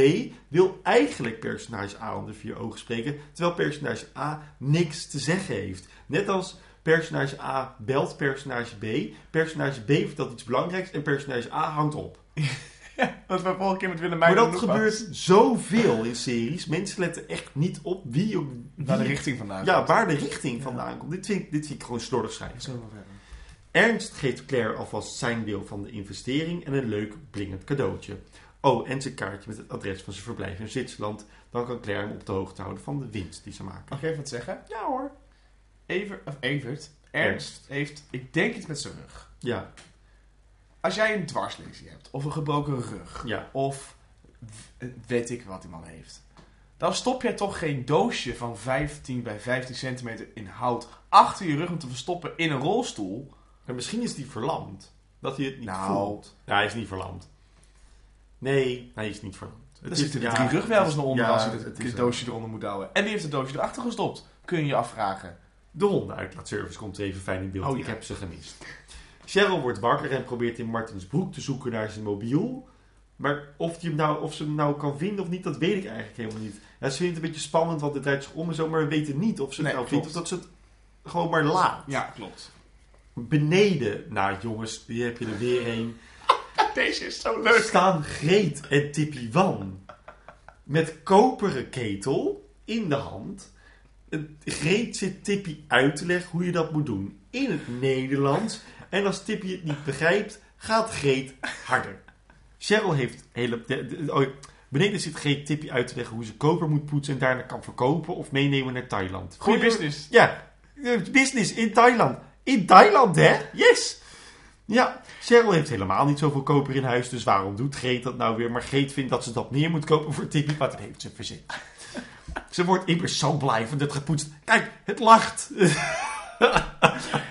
wil eigenlijk personage A onder vier ogen spreken, terwijl personage A niks te zeggen heeft. Net als personage A belt personage B, personage B vertelt iets belangrijks en personage A hangt op. Wat we vorige keer met Willemijn Maar dat gebeurt zoveel in series. Mensen letten echt niet op wie, op wie Waar de richting vandaan ja, komt. waar de richting vandaan komt. Dit vind, ik- dit vind ik gewoon slordig schrijven. Ernst geeft Claire alvast zijn deel van de investering en een leuk blingend cadeautje. Oh, en zijn kaartje met het adres van zijn verblijf in Zwitserland. Dan kan Claire hem op de hoogte houden van de winst die ze maken. Mag ik even wat zeggen? Ja hoor. Evert, of Evert, Ernst heeft, ik denk iets met zijn rug. Ja, Als jij een dwarslesie hebt, of een gebroken rug, ja. of weet ik wat die man heeft, dan stop jij toch geen doosje van 15 bij 15 centimeter in hout achter je rug om te verstoppen in een rolstoel. Maar misschien is hij verlamd. Dat hij het niet Nou. voelt. Ja, hij is niet verlamd. Nee, hij is niet verlamd. Er zitten drie rugwervels is- onder ja, als je het, het doosje eronder moet houden. En die heeft het doosje erachter gestopt. Kun je je afvragen. De hondenuitlaatservice komt even fijn in beeld. Oh, Ik heb ze gemist. Cheryl wordt wakker en probeert in Martins broek te zoeken naar zijn mobiel. Maar of, die hem nou, of ze hem nou kan vinden of niet, dat weet ik eigenlijk helemaal niet. Ja, ze vindt het een beetje spannend, want het draait zich om en zo. Maar we weten niet of ze het Nee, nou klopt. vindt of dat ze het gewoon maar laat. Ja, klopt. Beneden, nou jongens, hier heb je er weer een. Deze is zo leuk. Staan Greet en Tippy Wan met koperen ketel in de hand. Greet zit Tippy uit te leggen hoe je dat moet doen in het Nederlands. En als Tippy het niet begrijpt, gaat Greet harder. Cheryl heeft hele... de- de- oh, beneden zit Greet Tippy uit te leggen hoe ze koper moet poetsen en daarna kan verkopen of meenemen naar Thailand. Goeie Goeie- business. Ja, eh, business in Thailand. In Thailand, hè? Yes! Ja, Cheryl heeft helemaal niet zoveel koper in huis, dus waarom doet Greet dat nou weer? Maar Greet vindt dat ze dat meer moet kopen voor Tippy, maar dat heeft ze verzin. Ze wordt immers zo blij van dit gepoetst. Kijk, het lacht.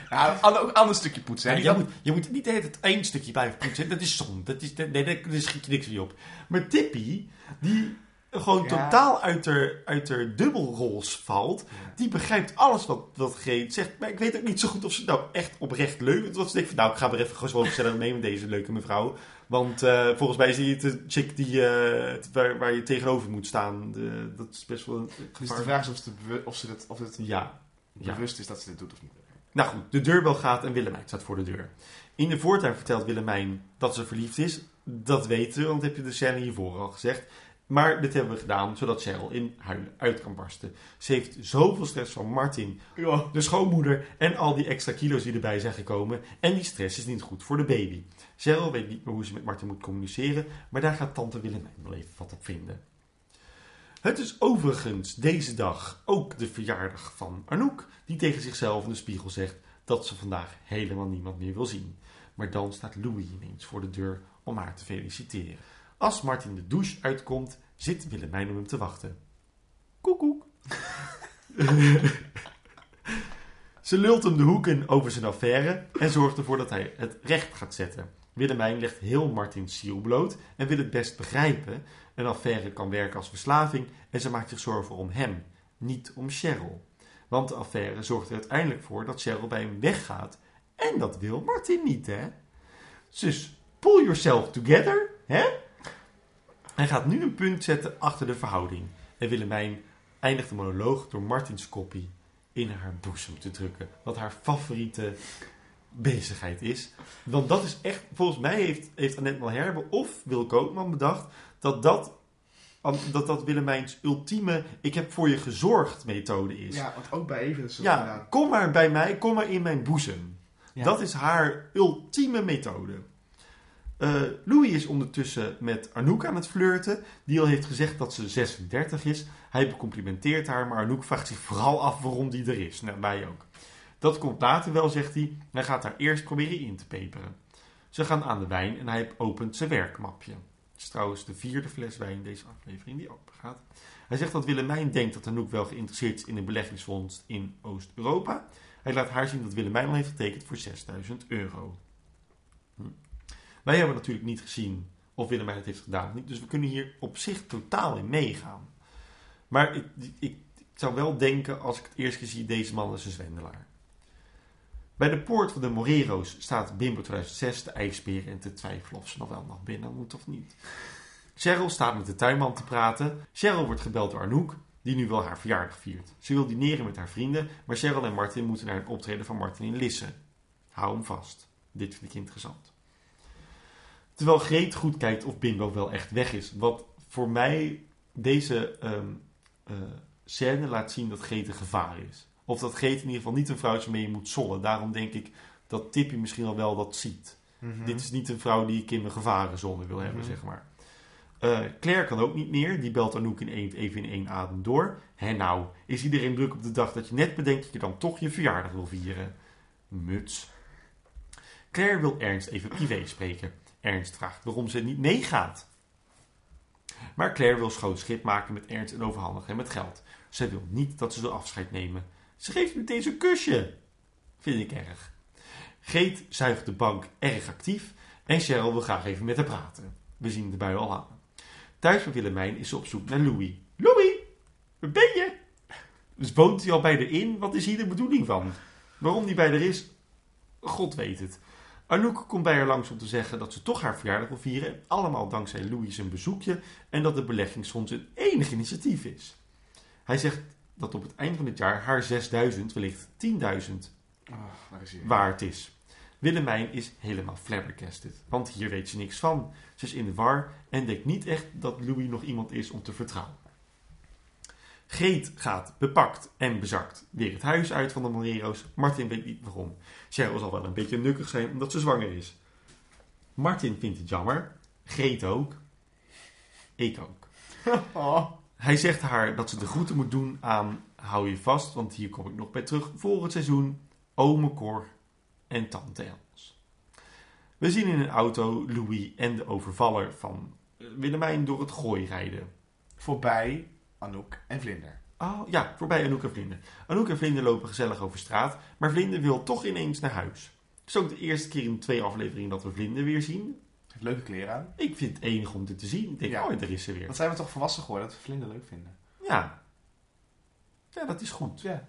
Ja, ander, ook een ander stukje poetsen. Ja, je, moet, je moet niet tijd één stukje blijven poetsen. Dat is zonde. Dat is, nee, daar schiet je niks mee op. Maar Tippy, die gewoon Ja. totaal uit haar, uit haar dubbelrols valt, die begrijpt alles wat, wat Greet zegt. Maar ik weet ook niet zo goed of ze het nou echt oprecht leuk vindt. Of ze denkt van, nou, ik ga er even gewoon gezellig mee met deze leuke mevrouw. Want eh, volgens mij is die de chick die, eh, waar, waar je tegenover moet staan. De, dat is best wel een Dus de vraag is of, ze het of, ze het, of het ja. Bewust is dat ze dit doet of niet. Nou goed, de deurbel gaat en Willemijn staat voor de deur. In de voortuin vertelt Willemijn dat ze verliefd is. Dat weten we, want dat heb je de scène hiervoor al gezegd. Maar dit hebben we gedaan zodat Cheryl in huilen uit kan barsten. Ze heeft zoveel stress van Martin, Ja. de schoonmoeder en al die extra kilo's die erbij zijn gekomen. En die stress is niet goed voor de baby. Cheryl weet niet meer hoe ze met Martin moet communiceren, maar daar gaat tante Willemijn wel even wat op vinden. Het is overigens deze dag ook de verjaardag van Anouk, die tegen zichzelf in de spiegel zegt dat ze vandaag helemaal niemand meer wil zien. Maar dan staat Louis ineens voor de deur om haar te feliciteren. Als Martin de douche uitkomt, zit Willemijn om hem te wachten. Koekoek. Ze lult hem de hoek in over zijn affaire en zorgt ervoor dat hij het recht gaat zetten. Willemijn legt heel Martins ziel bloot en wil het best begrijpen. Een affaire kan werken als verslaving en ze maakt zich zorgen om hem, niet om Cheryl. Want de affaire zorgt er uiteindelijk voor dat Cheryl bij hem weggaat. En dat wil Martin niet, hè? Dus pull yourself together, hè? Hij gaat nu een punt zetten achter de verhouding. En Willemijn eindigt de monoloog door Martins koppie in haar boezem te drukken. Wat haar favoriete bezigheid is. Want dat is echt, volgens mij heeft, heeft Annette Malherbe of Wil Koopman bedacht dat dat, dat dat Willemijns ultieme ik heb voor je gezorgd methode is. Ja, want ook bij even Ja, inderdaad. kom maar bij mij, kom maar in mijn boezem. Ja. Dat is haar ultieme methode. Eh, Louis is ondertussen met Anouk aan het flirten. Die al heeft gezegd dat ze 36 is. Hij becomplimenteert haar, maar Anouk vraagt zich vooral af waarom die er is. Nou, wij ook. Dat komt later wel, zegt hij. Hij gaat haar eerst proberen in te peperen. Ze gaan aan de wijn en hij opent zijn werkmapje. Het is trouwens de vierde fles wijn deze aflevering die open gaat. Hij zegt dat Willemijn denkt dat Anouk wel geïnteresseerd is in een beleggingsfonds in Oost-Europa. Hij laat haar zien dat Willemijn al heeft getekend voor 6000 euro. Hm. Wij hebben natuurlijk niet gezien of Willemijn het heeft gedaan of niet. Dus we kunnen hier op zich totaal in meegaan. Maar ik, ik, zou wel denken, als ik het eerst keer zie, deze man is een zwendelaar. Bij de poort van de Morero's staat Bimbo 2006 de ijsbeer en te twijfelen of ze nog wel nog binnen moet of niet. Cheryl staat met de tuinman te praten. Cheryl wordt gebeld door Anouk, die nu wel haar verjaardag viert. Ze wil dineren met haar vrienden, maar Cheryl en Martin moeten naar een optreden van Martin in Lisse. Hou hem vast. Dit vind ik interessant. Terwijl Greet goed kijkt of Bimbo wel echt weg is. Wat voor mij deze ehm, eh, scène laat zien dat Greet een gevaar is. Of dat Greet in ieder geval niet een vrouw is waarmee je moet zollen. Daarom denk ik dat Tippy misschien al wel dat ziet. Mhm. Dit is niet een vrouw die ik in mijn gevarenzone wil hebben, Mhm. zeg maar. Eh, Claire kan ook niet meer. Die belt Anouk in één, even in één adem door. Hé nou, is iedereen druk op de dag dat je net bedenkt dat je dan toch je verjaardag wil vieren? Muts. Claire wil Ernst even privé spreken. Ernst vraagt waarom ze niet meegaat. Maar Claire wil schoon schip maken met Ernst en overhandigen hem het geld. Zij wil niet dat ze zo afscheid nemen. Ze geeft meteen zo'n kusje. Vind ik erg. Geet zuigt de bank erg actief en Cheryl wil graag even met haar praten. We zien de bui al aan. Thuis bij Willemijn is ze op zoek naar Louis. Louis, waar ben je? Dus woont hij al bij de in? Wat is hier de bedoeling van? Waarom die bij er is, God weet het. Anouk komt bij haar langs om te zeggen dat ze toch haar verjaardag wil vieren. En allemaal dankzij Louis zijn bezoekje en dat de beleggingsfonds een enig initiatief is. Hij zegt dat op het eind van het jaar haar 6000, wellicht 10.000 Oh, daar is hij. waard is. Willemijn is helemaal flabbergasted, want hier weet ze niks van. Ze is in de war en denkt niet echt dat Louis nog iemand is om te vertrouwen. Greet gaat bepakt en bezakt weer het huis uit van de Morero's. Martin weet niet waarom. Cheryl zal wel een beetje nukkig zijn omdat ze zwanger is. Martin vindt het jammer. Greet ook. Ik ook. Oh. Hij zegt haar dat ze de groeten moet doen aan, hou je vast, want hier kom ik nog bij terug, volgend seizoen, ome Cor en tante Els. We zien in een auto Louis en de overvaller van Willemijn door het gooi rijden. Voorbij Anouk en Vlinder. Oh ja, voorbij Anouk en Vlinder. Anouk en Vlinder lopen gezellig over straat, maar Vlinder wil toch ineens naar huis. Het is ook de eerste keer in twee afleveringen dat we Vlinder weer zien. Heeft leuke kleren aan. Ik vind het enig om dit te zien. Ik denk, Ja. oh, daar is ze weer. Wat zijn we toch volwassen geworden dat we Vlinder leuk vinden. Ja. Ja, dat is goed. Ja.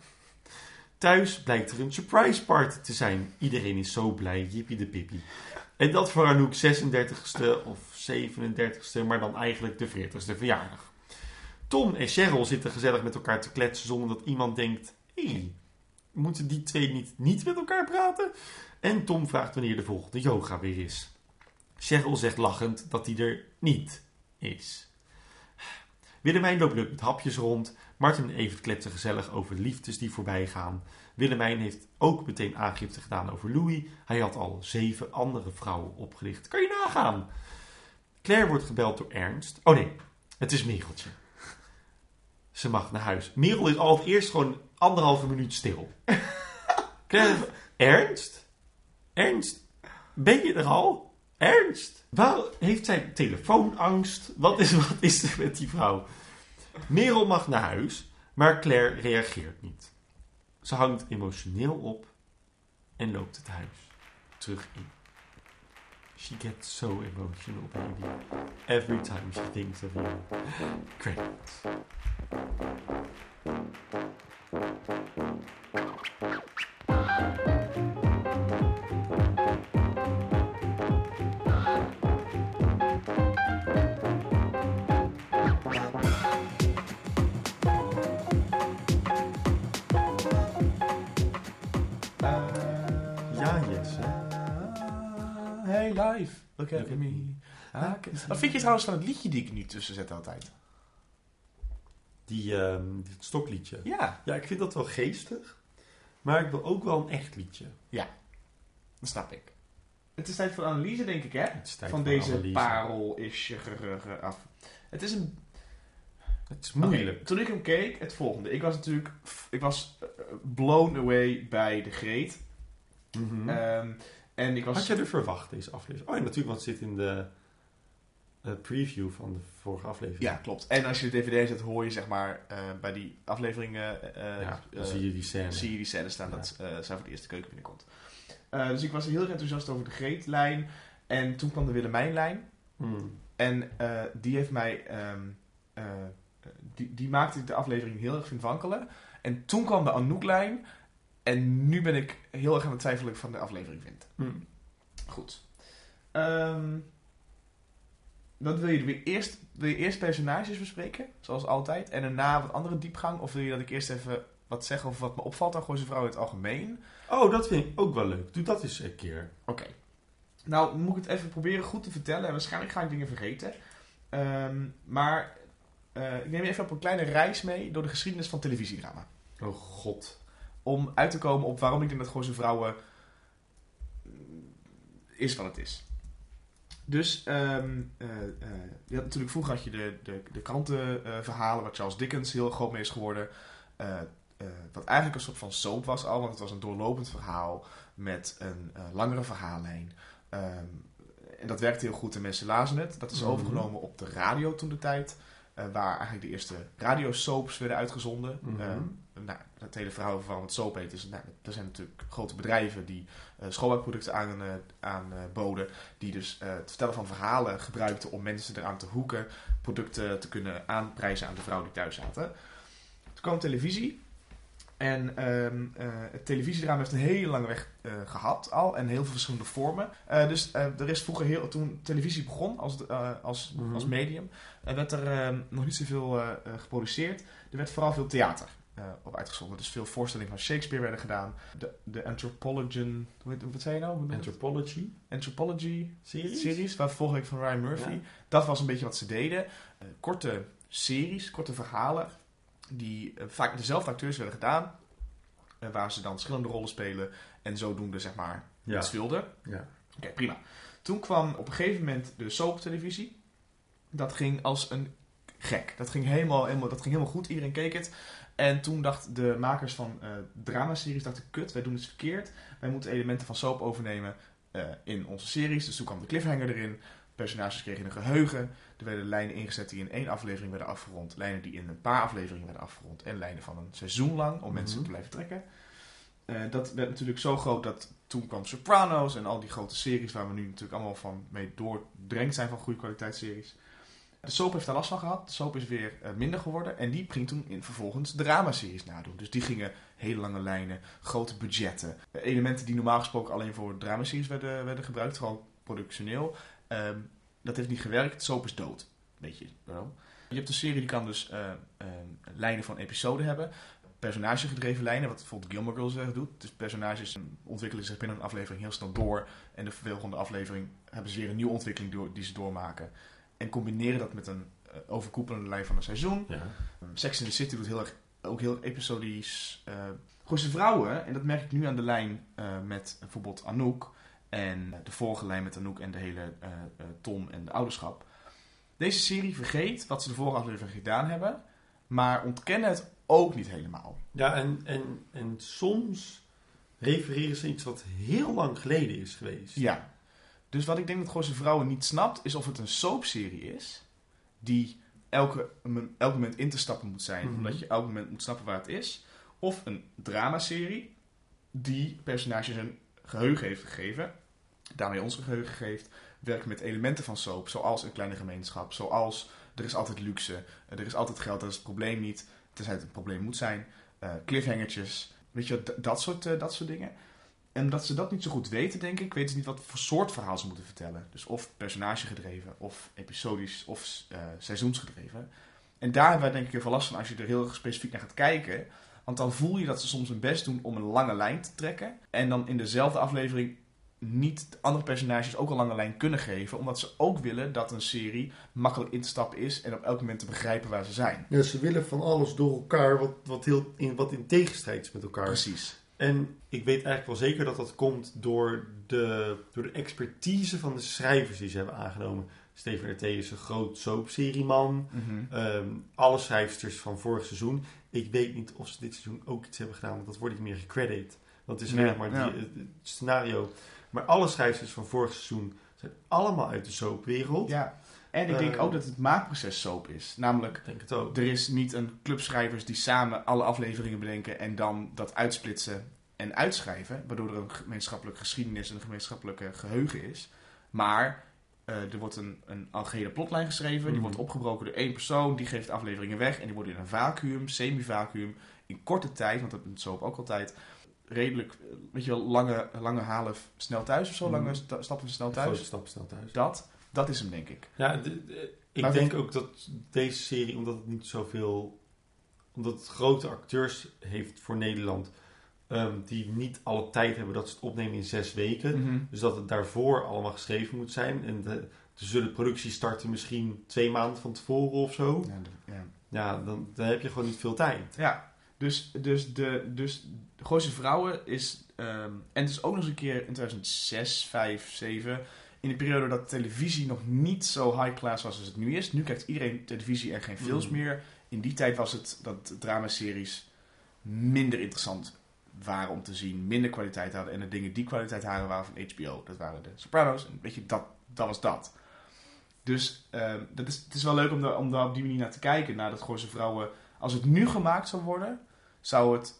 Thuis blijkt er een surprise party te zijn. Iedereen is zo blij, jippie de pippie. En dat voor Anouk 36ste of 37ste, maar dan eigenlijk de 40ste verjaardag. Tom en Cheryl zitten gezellig met elkaar te kletsen zonder dat iemand denkt... Hé, hey, moeten die twee niet, niet met elkaar praten? En Tom vraagt wanneer de volgende yoga weer is. Cheryl zegt lachend dat die er niet is. Willemijn loopt leuk met hapjes rond. Martin en Evert kletsen gezellig over liefdes die voorbij gaan. Willemijn heeft ook meteen aangifte gedaan over Louis. Hij had al zeven andere vrouwen opgelicht. Kan je nagaan? Claire wordt gebeld door Ernst. Oh nee, het is Mereltje. Ze mag naar huis. Merel is al het eerst gewoon anderhalve minuut stil. Claire, Ernst? Ernst? Ben je er al? Ernst? Waar heeft zij telefoonangst? Wat is, wat is er met die vrouw? Merel mag naar huis, maar Claire reageert niet. Ze hangt emotioneel op en loopt het huis terug in. She gets so emotional, baby. Every time she thinks of you. Credits. Look Look at at me. me. Ah, oké. Wat vind je trouwens van het liedje die ik nu tussen zet altijd? Die, ehm dit stokliedje. Ja. Ja, ik vind dat wel geestig. Maar ik wil ook wel een echt liedje. Dat snap ik. Het is tijd voor analyse, denk ik, hè? Het is tijd Van voor deze analyse. parel-ish gerugge af. Het is een Het is moeilijk. Toen ik hem keek, het volgende. Ik was natuurlijk ik was eh, blown away bij de greet. Mhm. Ehm, en ik was... Had jij er verwacht, deze aflevering? Oh ja, natuurlijk, want het zit in de eh, preview van de vorige aflevering. Ja, klopt. En als je de dvd zet, hoor je zeg maar eh, bij die afleveringen... eh, Ja, dan zie je die scène. zie je die scènes staan Ja. dat zij voor de eerste keuken binnenkomt. Dus ik was heel erg enthousiast over de Greetlijn. En toen kwam de Willemijnlijn. Hmm. En die heeft mij... ehm, eh, die, die maakte de aflevering heel erg vindwankelen. En toen kwam de Anouk-lijn. En nu ben ik heel erg aan het twijfelen van de aflevering vind. Hmm. Goed. Ehm dan wil je weer eerst, wil je eerst personages bespreken, zoals altijd. En daarna wat andere diepgang. Of wil je dat ik eerst even wat zeg over wat me opvalt aan Gooise Vrouw in het algemeen? Oh, dat vind ik ook wel leuk. Doe dat eens een keer. Oké. Nou, moet ik het even proberen goed te vertellen. En waarschijnlijk ga ik dingen vergeten. Ehm, maar eh, ik neem je even op een kleine reis mee door de geschiedenis van televisiedrama. Oh god. Om uit te komen op waarom ik denk dat Gooise Vrouwen is wat het is. Dus, je had natuurlijk vroeger had je de, de, de krantenverhalen, waar Charles Dickens heel groot mee is geworden. Eh, wat eigenlijk een soort van soap was al, want het was een doorlopend verhaal met een langere verhaallijn. Ehm, en dat werkte heel goed en mensen lazen het. Dat is Mhm. overgenomen op de radio toen de tijd, waar eigenlijk de eerste radiosoaps werden uitgezonden. Mhm. Ehm, nou, het hele verhaal van het soap heet is, nou, er zijn natuurlijk grote bedrijven die eh schoonmaakproducten aan, eh, aanboden, die dus eh, het vertellen van verhalen gebruikten om mensen eraan te hoeken, producten te kunnen aanprijzen aan de vrouwen die thuis zaten. Toen kwam televisie. En ehm, eh, het televisiedrama heeft een hele lange weg eh, gehad al. En heel veel verschillende vormen. Eh, dus er is vroeger heel... Toen televisie begon als, als, Mhm. als medium... werd er ehm, nog niet zoveel geproduceerd. Er werd vooral veel theater op uitgezonden. Dus veel voorstellingen van Shakespeare werden gedaan. De, de Anthropologian... Hoe heet, wat zei je nou? Anthropology Anthropology series? series, waar volging van Ryan Murphy. Ja. Dat was een beetje wat ze deden. Korte series, korte verhalen, die eh, vaak met dezelfde acteurs werden gedaan. eh, waar ze dan verschillende rollen spelen en zodoende zeg maar Ja. iets wilden. ja. Oké, prima. Toen kwam op een gegeven moment de soap-televisie. Dat ging als een gek. Dat ging helemaal, helemaal, dat ging helemaal goed. Iedereen keek het. En toen dachten de makers van eh dramaseries, dachten kut, wij doen iets verkeerd. Wij moeten elementen van soap overnemen in onze series. Dus toen kwam de cliffhanger erin. Personages kregen een geheugen. Er werden lijnen ingezet die in één aflevering werden afgerond. Lijnen die in een paar afleveringen werden afgerond. En lijnen van een seizoen lang om mensen Mhm. te blijven trekken. Eh, dat werd natuurlijk zo groot dat toen kwam Sopranos en al die grote series waar we nu natuurlijk allemaal van mee doordrenkt zijn van goede kwaliteitsseries. De soap heeft daar last van gehad. De soap is weer eh, minder geworden. En die ging toen in vervolgens dramaseries nadoen. Dus die gingen hele lange lijnen, grote budgetten. eh, elementen die normaal gesproken alleen voor dramaseries werden, werden gebruikt, vooral productioneel. Ehm, dat heeft niet gewerkt. Soap is dood. Weet je wel. Je hebt een serie die kan dus eh, eh, lijnen van episoden hebben. Personagegedreven lijnen, wat bijvoorbeeld Gilmore Girls eh, doet. Dus personages eh, ontwikkelen zich binnen een aflevering heel snel door. En de volgende aflevering hebben ze weer een nieuwe ontwikkeling door, die ze doormaken. En combineren dat met een eh, overkoepelende lijn van een seizoen. Ja. Sex in the City doet heel erg, ook heel episodisch. eh Gooise vrouwen, en dat merk ik nu aan de lijn met bijvoorbeeld Anouk. En de vorige lijn met Anouk en de hele eh, eh, Tom en de ouderschap. Deze serie vergeet wat ze de vorige aflevering gedaan hebben. Maar ontkennen het ook niet helemaal. Ja, en, en, en soms refereren ze iets wat heel lang geleden is geweest. Ja. Dus wat ik denk dat Gooise Vrouwen niet snapt, is of het een soapserie is. Die elke, elk moment in te stappen moet zijn. Mhm. Omdat je elk moment moet snappen waar het is. Of een dramaserie die personages een geheugen heeft gegeven. Daarmee ons geheugen geeft. Werkt met elementen van soap. Zoals een kleine gemeenschap. Zoals er is altijd luxe. Er is altijd geld. Dat is het probleem niet. Tenzij het een probleem moet zijn. Eh cliffhangertjes. Weet je, dat soort, eh, dat soort dingen. En omdat ze dat niet zo goed weten, denk ik, weten ze niet wat voor soort verhaal ze moeten vertellen. Dus of personagegedreven, of episodisch, of eh, seizoensgedreven. En daar hebben wij denk ik heel veel last van als je er heel specifiek naar gaat kijken. Want dan voel je dat ze soms hun best doen om een lange lijn te trekken. En dan in dezelfde aflevering niet de andere personages ook een lange lijn kunnen geven. Omdat ze ook willen dat een serie makkelijk in te stappen is en op elk moment te begrijpen waar ze zijn. Ja, ze willen van alles door elkaar wat, wat, heel, in, wat in tegenstrijd is met elkaar. Precies. En ik weet eigenlijk wel zeker dat dat komt door de, door de expertise van de schrijvers die ze hebben aangenomen. Steven R.T. is een groot soapserieman. Ehm, alle schrijfsters van vorig seizoen. Ik weet niet of ze dit seizoen ook iets hebben gedaan, want dat wordt niet meer gecredit. Want het is Nee, maar die, ja. het, het scenario. Maar alle schrijfsters van vorig seizoen zijn allemaal uit de soapwereld. Ja. En ik denk Eh, ook dat het maakproces soap is. Namelijk, denk het ook. er is niet een club schrijvers die samen alle afleveringen bedenken en dan dat uitsplitsen en uitschrijven. Waardoor er een gemeenschappelijke geschiedenis en een gemeenschappelijke geheugen is. Maar eh, er wordt een, een algehele plotlijn geschreven. Die Mhm. wordt opgebroken door één persoon. Die geeft afleveringen weg. En die worden in een vacuüm, semi-vacuüm, in korte tijd, want dat is soap ook altijd, redelijk, eh, weet je wel, lange, lange halen snel thuis of zo. Mhm. Lange sta- stappen snel Grote thuis. stap snel thuis. Dat, dat is hem, denk ik. Ja, de- de- ik Maar denk ook dat deze serie, omdat het niet zoveel. omdat het grote acteurs heeft voor Nederland. Ehm, die niet alle tijd hebben dat ze het opnemen in zes weken. Mhm. Dus dat het daarvoor allemaal geschreven moet zijn. En de, de zullen productie starten misschien twee maanden van tevoren of zo. Ja, de- ja. Ja, dan, dan heb je gewoon niet veel tijd. Ja, dus, dus, de, dus Gooise Vrouwen is... ehm, en het is ook nog eens een keer in 2006, 5, 7... In de periode dat televisie nog niet zo high class was als het nu is. Nu kijkt iedereen televisie en geen films Mm. meer. In die tijd was het dat dramaseries minder interessant waren om te zien. Minder kwaliteit hadden. En de dingen die kwaliteit hadden waren van HBO. Dat waren de Sopranos. En weet je, dat, dat was dat. Dus ehm, dat is, het is wel leuk om, daar om daar op die manier naar te kijken. Naar dat Gooise Vrouwen... Als het nu gemaakt zou worden, zou het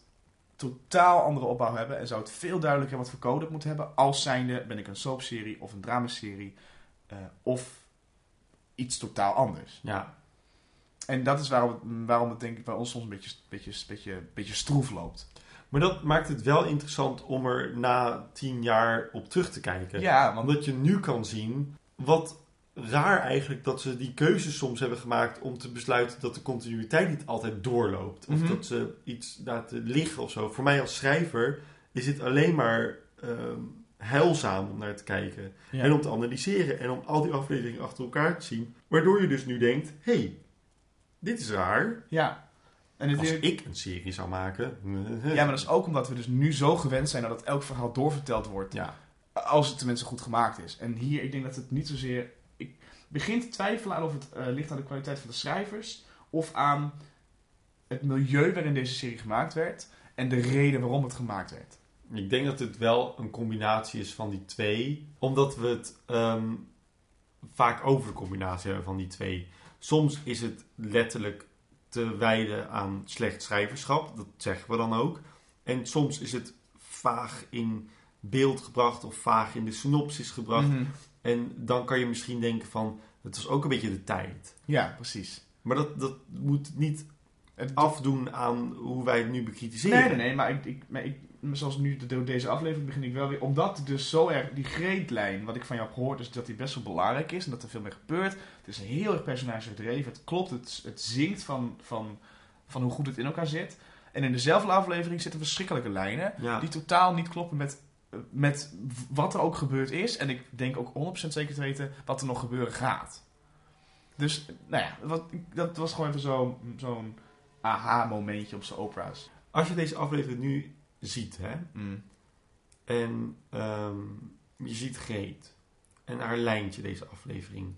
totaal andere opbouw hebben. En zou het veel duidelijker wat voor code het moet hebben. Als zijnde ben ik een soapserie of een dramaserie. eh, of iets totaal anders. Ja, En dat is waarom het, waarom het denk ik bij ons soms een beetje, beetje, beetje, beetje stroef loopt. Maar dat maakt het wel interessant om er na tien jaar op terug te kijken. Ja, want Omdat je nu kan zien wat raar eigenlijk dat ze die keuzes soms hebben gemaakt om te besluiten dat de continuïteit niet altijd doorloopt. Of Mhm. dat ze iets laten liggen of zo. Voor mij als schrijver is dit alleen maar ehm, heilzaam om naar te kijken. Ja. En om te analyseren en om al die afleveringen achter elkaar te zien. Waardoor je dus nu denkt, hé, hey, dit is raar. ja. En Als ik een serie zou maken... ja, maar dat is ook omdat we dus nu zo gewend zijn dat elk verhaal doorverteld wordt. Ja, Als het tenminste goed gemaakt is. En hier, ik denk dat het niet zozeer... Ik begin te twijfelen aan of het eh, ligt aan de kwaliteit van de schrijvers... of aan het milieu waarin deze serie gemaakt werd... en de reden waarom het gemaakt werd. Ik denk dat het wel een combinatie is van die twee. Omdat we het ehm, vaak over de combinatie hebben van die twee. Soms is het letterlijk te wijden aan slecht schrijverschap. Dat zeggen we dan ook. En soms is het vaag in beeld gebracht of vaag in de synopsis gebracht. Mhm. En dan kan je misschien denken van, het was ook een beetje de tijd. Ja, precies. Maar dat, dat moet niet Het, afdoen aan hoe wij het nu bekritiseren. Nee, nee, nee, maar ik, ik, maar ik, zoals nu de, door deze aflevering begin ik wel weer, omdat dus zo erg, die greetlijn, wat ik van jou heb gehoord, is dat die best wel belangrijk is en dat er veel meer gebeurt. Het is heel erg personage gedreven, het klopt, het, het zingt van, van, van hoe goed het in elkaar zit. En in dezelfde aflevering zitten verschrikkelijke lijnen, Ja. die totaal niet kloppen met, met wat er ook gebeurd is. En ik denk ook 100% zeker te weten wat er nog gebeuren gaat. Dus, nou ja, wat, dat was gewoon even zo'n zo'n aha-momentje op zijn opera's. Als je deze aflevering nu ziet, hè. En ehm, je ziet Greet. En haar lijntje deze aflevering.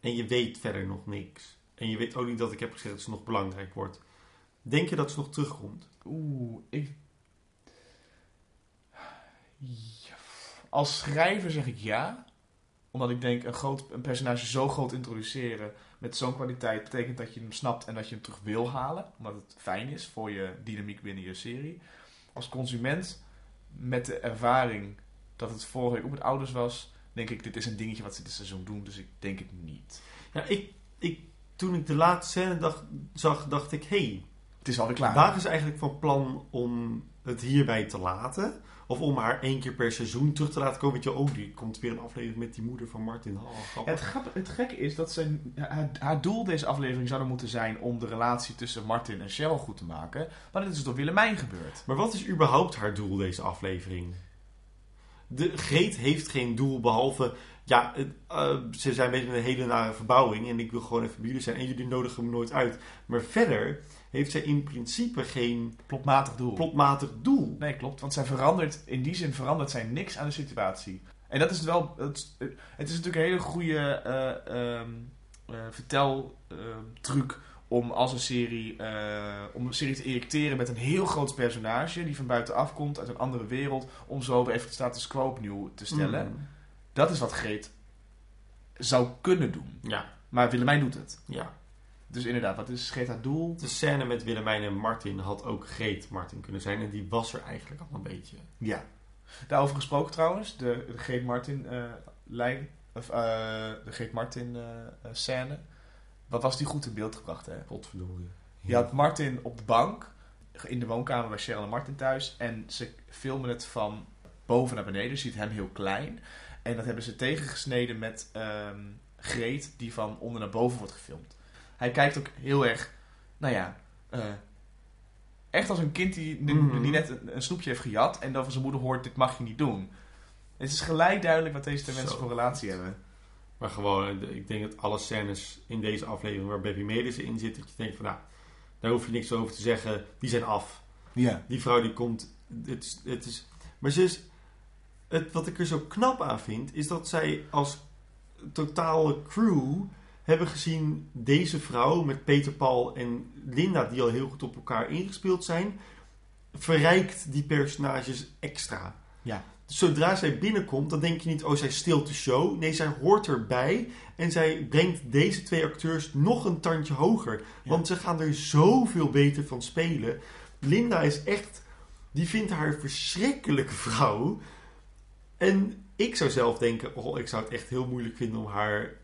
En je weet verder nog niks. En je weet ook niet dat ik heb gezegd dat ze nog belangrijk wordt. Denk je dat ze nog terugkomt? Oeh, ik. Als schrijver zeg ik ja. Omdat ik denk, een, groot, een personage zo groot introduceren met zo'n kwaliteit betekent dat je hem snapt en dat je hem terug wil halen. Omdat het fijn is voor je dynamiek binnen je serie. Als consument, met de ervaring dat het vorige week ook met ouders was, denk ik, dit is een dingetje wat ze dit seizoen doen, dus ik denk het niet. Ja, ik, ik, toen ik de laatste scène dacht, zag, dacht ik... hey, Het is alweer klaar. waren ze eigenlijk van plan om het hierbij te laten? Of om haar één keer per seizoen terug te laten komen? Weet je, oh, die komt weer een aflevering met die moeder van Martin. Oh. Het, het gekke is dat zijn, haar, haar doel deze aflevering zou moeten zijn om de relatie tussen Martin en Cheryl goed te maken. Maar dit is door Willemijn gebeurd. Maar wat is überhaupt haar doel, deze aflevering? de Greet heeft geen doel behalve... Ja, eh, ze zijn bezig met een hele nare verbouwing en ik wil gewoon even bij jullie zijn. En jullie nodigen me nooit uit. Maar verder heeft zij in principe geen Plotmatig doel. plotmatig doel. Nee, klopt. Want zij verandert, in die zin verandert zij niks aan de situatie. En dat is wel, het, is- het is natuurlijk een hele goede eh ehm eh, verteltruc om als een serie, eh, om een serie te injecteren met een heel groot personage die van buitenaf komt, uit een andere wereld, om zo weer even de status quo opnieuw te stellen. Mm. Dat is wat Greet zou kunnen doen. Ja, Maar Willemijn doet het. ja. Dus inderdaad, wat is Greet haar doel? De scène met Willemijn en Martin had ook Greet Martin kunnen zijn. En die was er eigenlijk al een beetje. Ja. Daarover gesproken trouwens, de, de Greet Martin eh, lijn, of eh, de Greet Martin eh, eh, scène. Wat was die goed in beeld gebracht, hè? Potverdorie. Je had Martin op de bank, in de woonkamer bij Cheryl en Martin thuis. En ze filmen het van boven naar beneden, je ziet hem heel klein. En dat hebben ze tegengesneden met ehm Greet, die van onder naar boven wordt gefilmd. Hij kijkt ook heel erg, nou ja, eh, echt als een kind die, Mhm. die net een, een snoepje heeft gejat en dan van zijn moeder hoort, dit mag je niet doen. Het is gelijk duidelijk wat deze twee mensen voor relatie hebben. Maar gewoon, eh, ik denk dat alle scènes in deze aflevering waar Baby Medici in zit, dat je denkt van nou, daar hoef je niks over te zeggen, die zijn af. Ja. Die vrouw die komt, het is, het is maar ze is, het, wat ik er zo knap aan vind, is dat zij als totale crew hebben gezien deze vrouw met Peter Paul en Linda, die al heel goed op elkaar ingespeeld zijn, verrijkt die personages extra. Ja. Zodra zij binnenkomt, dan denk je niet, oh, zij stilt de show. Nee, zij hoort erbij en zij brengt deze twee acteurs nog een tandje hoger. Ja. Want ze gaan er zoveel beter van spelen. Linda is echt, die vindt haar verschrikkelijke vrouw. En ik zou zelf denken, oh, ik zou het echt heel moeilijk vinden om haar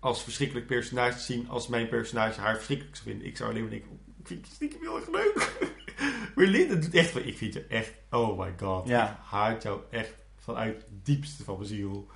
als verschrikkelijk personage te zien als mijn personage haar verschrikkelijk zou vinden. Ik zou alleen maar denken, oh, ik vind je stiekem heel erg leuk. maar Linda doet echt van, ik vind je echt, oh my god. Ja. Ik haat jou echt vanuit het diepste van mijn ziel.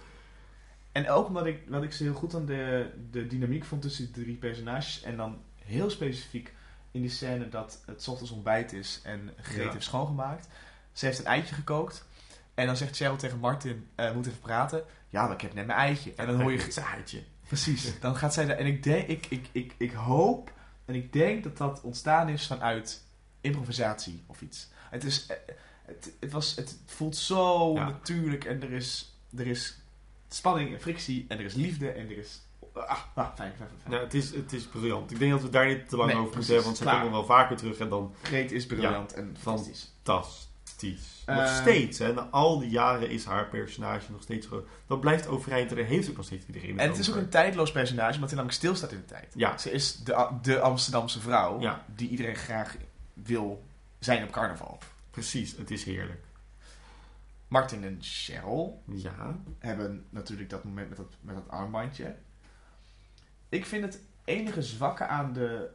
En ook omdat ik, wat ik zo heel goed aan de, de dynamiek vond tussen de drie personages. En dan heel specifiek in die scène dat het ochtends ontbijt is en Greet Ja. heeft schoongemaakt. Ze heeft een eitje gekookt. En dan zegt Cheryl tegen Martin, eh, we moeten even praten. Ja, maar ik heb net mijn eitje. En dan hoor je... het zaadje. Precies. Dan gaat zij daar... En ik, denk, ik, ik, ik, ik hoop en ik denk dat dat ontstaan is vanuit improvisatie of iets. Het, is, eh, het, het, was, het voelt zo Ja. natuurlijk en er is, er is spanning en frictie en er is liefde en er is... Ah, ah fijn, fijn, fijn. fijn. Nou, het, is, het is briljant. Ik denk dat we daar niet te lang Nee, over moeten hebben, want ze komen wel vaker terug en dan Greet is briljant en fantastisch. fantastisch. Nog Eh, steeds, hè, na al die jaren is haar personage nog steeds. Dat blijft overeind en daar heeft ook nog steeds iedereen En het is ook een tijdloos personage, omdat hij namelijk stilstaat in de tijd. Ja. Ze is de, de Amsterdamse vrouw Ja. die iedereen graag wil zijn op carnaval. Precies, het is heerlijk. Martin en Cheryl Ja, hebben natuurlijk dat moment met dat, met dat armbandje. Ik vind het enige zwakke aan de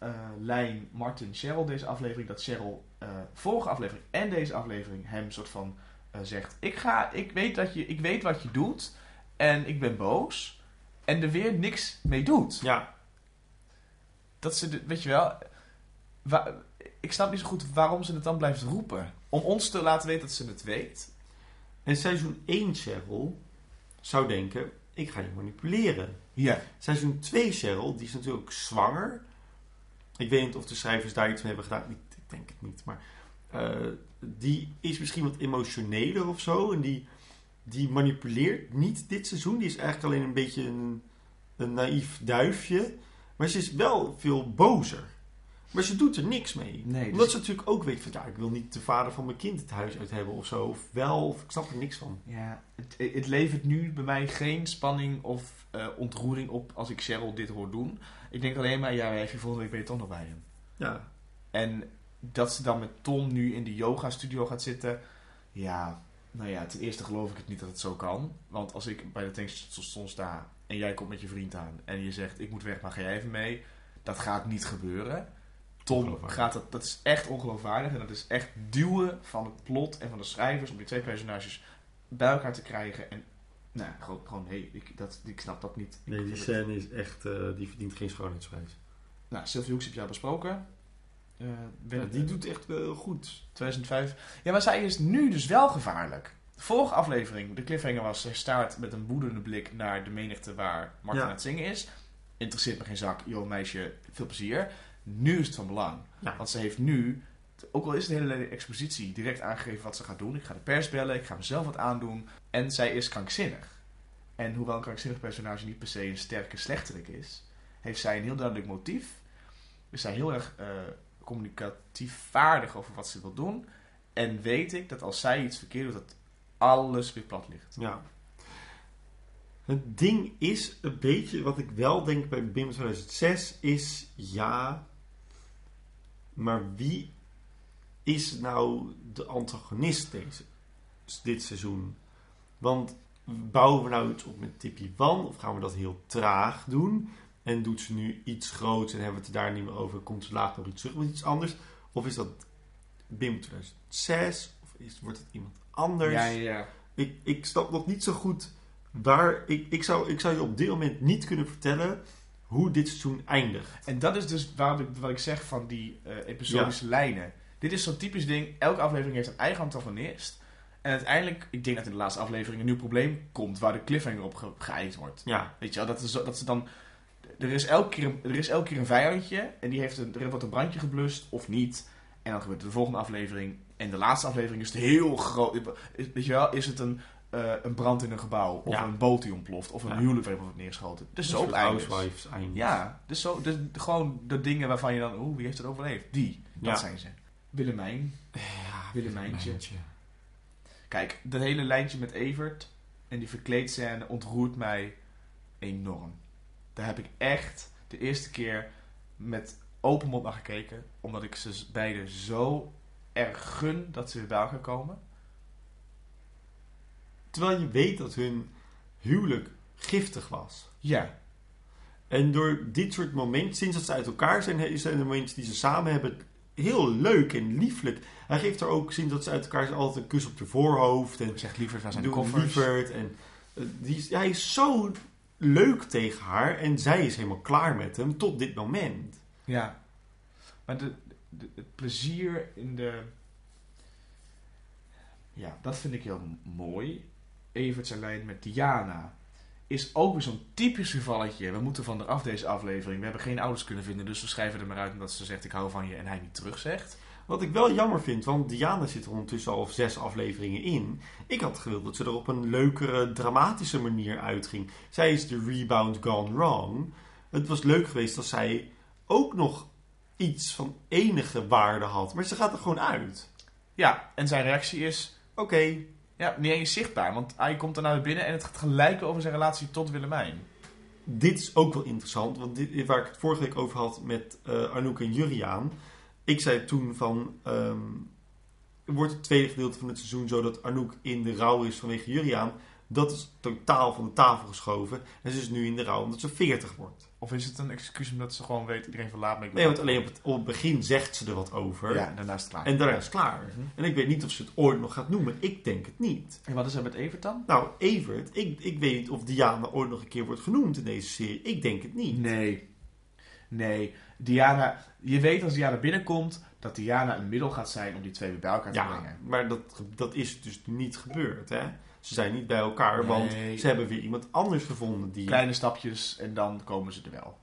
eh, lijn Martin-Cheryl deze aflevering... dat Cheryl eh, vorige aflevering en deze aflevering hem soort van eh, zegt... Ik, ga, ik, weet dat je, ik weet wat je doet en ik ben boos. En er weer niks mee doet. ja. Dat ze, de, weet je wel... ik snap niet zo goed waarom ze het dan blijft roepen. Om ons te laten weten dat ze het weet. En seizoen 1 Cheryl zou denken, ik ga je manipuleren. Ja. Seizoen 2 Cheryl, die is natuurlijk zwanger. Ik weet niet of de schrijvers daar iets mee hebben gedaan. Ik denk het niet, maar... eh, die is misschien wat emotioneler of zo. En die, die manipuleert niet dit seizoen. Die is eigenlijk alleen een beetje een, een naïef duifje. Maar ze is wel veel bozer. Maar ze doet er niks mee. Nee, dus- Omdat ze natuurlijk ook weet van... Ja, ik wil niet de vader van mijn kind het huis uit hebben of zo. Of wel, of ik snap er niks van. Ja, het, het levert nu bij mij geen spanning of eh, ontroering op als ik Cheryl dit hoor doen. Ik denk alleen maar, ja, even volgende week ben je toch nog bij hem. Ja, En dat ze dan met Tom nu in de yoga studio gaat zitten. Ja, nou ja, ten eerste geloof ik het niet dat het zo kan. Want als ik bij de tankstation sta en jij komt met je vriend aan en je zegt ik moet weg, maar ga jij even mee. Dat gaat niet gebeuren. Tom gaat dat, dat is echt ongeloofwaardig. En dat is echt duwen van het plot en van de schrijvers om die twee personages bij elkaar te krijgen. En nou, gewoon, gewoon hey, ik, dat, ik snap dat niet. nee, die scène is echt... eh, die verdient geen schoonheidsprijs. Nou, Sylvie Hoeks heb jij besproken. Eh, ben Ja, die doet echt wel goed. 2005. Ja, maar zij is nu dus wel gevaarlijk. De vorige aflevering, de cliffhanger was... Hij staart met een woedende blik naar de menigte waar Martin Ja. aan het zingen is. Interesseert me geen zak. Joh, meisje, veel plezier. Nu is het van belang. Ja. Want ze heeft nu, ook al is het een hele expositie, direct aangegeven wat ze gaat doen. Ik ga de pers bellen, ik ga mezelf wat aandoen. En zij is krankzinnig. En hoewel een krankzinnig personage niet per se een sterke slechterik is, heeft zij een heel duidelijk motief. Is zij heel erg eh, communicatief vaardig over wat ze wil doen. En weet ik dat als zij iets verkeerd doet, dat alles weer plat ligt. Ja. Het ding is een beetje wat ik wel denk bij BIM 2006 is ja, maar wie is nou de antagonist deze, dit seizoen? Want bouwen we nou iets op met Tippy Wan of gaan we dat heel traag doen? En doet ze nu iets groots en hebben we het daar niet meer over? Komt ze later nog iets terug met iets anders? Of is dat BIM 2006? Of is, wordt het iemand anders? Ja, ja. Ik, ik snap nog niet zo goed waar. Ik, ik, zou, ik zou je op dit moment niet kunnen vertellen hoe dit seizoen eindigt. En dat is dus waar ik, wat ik zeg van die eh, episodische lijnen. Dit is zo'n typisch ding. Elke aflevering heeft een eigen antagonist. En uiteindelijk, ik denk dat in de laatste aflevering een nieuw probleem komt waar de cliffhanger op ge- geëikt wordt. Ja, Weet je wel, dat, is, dat ze dan... Er is, elke keer, een- er is elke keer een vijandje en die heeft een, er wordt een brandje geblust of niet. En dan gebeurt de volgende aflevering. En de laatste aflevering is het heel groot. Weet je wel, is het een, eh, een brand in een gebouw of Ja. een boot die ontploft of een Ja. huwelijk wordt neergeschoten. Dus zo eindigt. Housewives. Ja, dus, zo, dus gewoon de dingen waarvan je dan, oeh, wie heeft het overleefd? Die, dat Ja. zijn ze. Willemijn. Ja, Willemijntje. Willemijntje. Kijk, dat hele lijntje met Evert en die verkleedscène ontroert mij enorm. Daar heb ik echt de eerste keer met open mond naar gekeken, omdat ik ze beiden zo erg gun dat ze weer bij elkaar komen. Terwijl je weet dat hun huwelijk giftig was. Ja, En door dit soort momenten, sinds dat ze uit elkaar zijn, zijn de momenten die ze samen hebben heel leuk en lieflijk. Hij geeft er ook, sinds dat ze uit elkaar altijd een kus op de voorhoofd. En ik zeg liever van zijn koffers. lieverd. En, eh, die is, hij is zo leuk tegen haar en zij is helemaal klaar met hem tot dit moment. Ja. Maar de, de- het plezier in de... Ja, dat vind ik heel mooi. Evert zijn lijn met Diana is ook weer zo'n typisch gevalletje. We moeten van eraf deze aflevering. We hebben geen ouders kunnen vinden, dus we schrijven er maar uit omdat ze zegt ik hou van je en hij niet terugzegt. Wat ik wel jammer vind, want Diana zit er ondertussen al zes afleveringen in. Ik had gewild dat ze er op een leukere, dramatische manier uitging. Zij is de rebound gone wrong. Het was leuk geweest als zij ook nog iets van enige waarde had. Maar ze gaat er gewoon uit. Ja, en zijn reactie is... Oké, Ja, niet eens zichtbaar, want hij komt er naar binnen en het gaat gelijk over zijn relatie tot Willemijn. dit is ook wel interessant. Want dit, waar ik het vorige week over had met eh Anouk en Juriaan. Ik zei toen van... ehm, wordt het tweede gedeelte van het seizoen zo dat Anouk in de rouw is vanwege Juriaan? Dat is totaal van de tafel geschoven. En ze is nu in de rouw omdat ze 40 wordt. Of is het een excuus omdat ze gewoon weet iedereen verlaat me? ik Nee, want alleen op het, op het begin zegt ze er wat over. Ja, daarna is het klaar. En daarna is het klaar. Mhm. En ik weet niet of ze het ooit nog gaat noemen. Ik denk het niet. En wat is er met Evert dan? Nou, Evert, ik, ik weet niet of Diana ooit nog een keer wordt genoemd in deze serie. Ik denk het niet. Nee. Nee. Diana, je weet als Diana binnenkomt dat Diana een middel gaat zijn om die twee weer bij elkaar te Ja, brengen. maar dat, dat is dus niet gebeurd, hè? Ze zijn niet bij elkaar, want ze hebben weer iemand anders gevonden die... Kleine stapjes en dan komen ze er wel.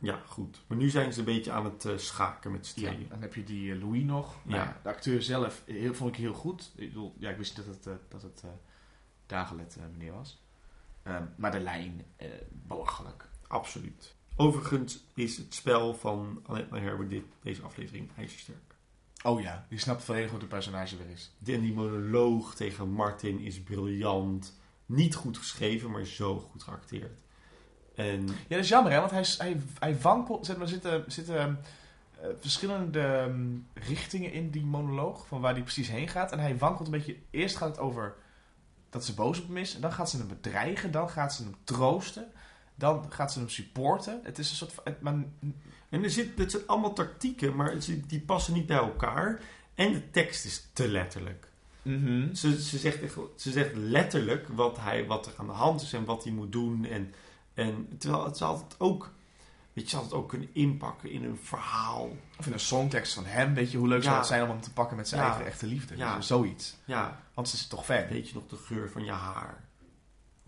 Ja, goed. Maar nu zijn ze een beetje aan het eh, schaken met z'n Ja, dan heb je die eh, Louis nog. Nou, Ja. de acteur zelf heel, vond ik heel goed. Ik, bedoel, ja, ik wist niet dat het, eh, dat het eh Dagelet eh, meneer was. Ehm, maar de lijn, eh, belachelijk. Absoluut. Overigens is het spel van Annette Herbert dit, deze aflevering ijzersterk. Oh ja, die snapt volledig hoe de personage weer is. En die monoloog tegen Martin is briljant. Niet goed geschreven, maar zo goed geacteerd. En Ja, dat is jammer hè, want hij, hij, hij wankelt. Zeg maar, er zitten, zitten eh, verschillende ehm, richtingen in die monoloog, van waar hij precies heen gaat. En hij wankelt een beetje. Eerst gaat het over dat ze boos op hem is, en dan gaat ze hem bedreigen, dan gaat ze hem troosten, dan gaat ze hem supporten. Het is een soort van. Het, maar, En er zit, het zijn allemaal tactieken, maar het zit- die passen niet bij elkaar. En de tekst is te letterlijk. Mhm. Ze, ze, zegt, echt, ze zegt letterlijk wat, hij, wat er aan de hand is en wat hij moet doen. En, en terwijl het is altijd ook... Weet je, ze had het ook kunnen inpakken in een verhaal. Of in een songtekst van hem, weet je hoe leuk zou het zijn om hem te pakken met zijn Ja. eigen echte liefde. Ja. Dus zoiets. Ja, Want ze is toch fan. weet je nog de geur van je haar?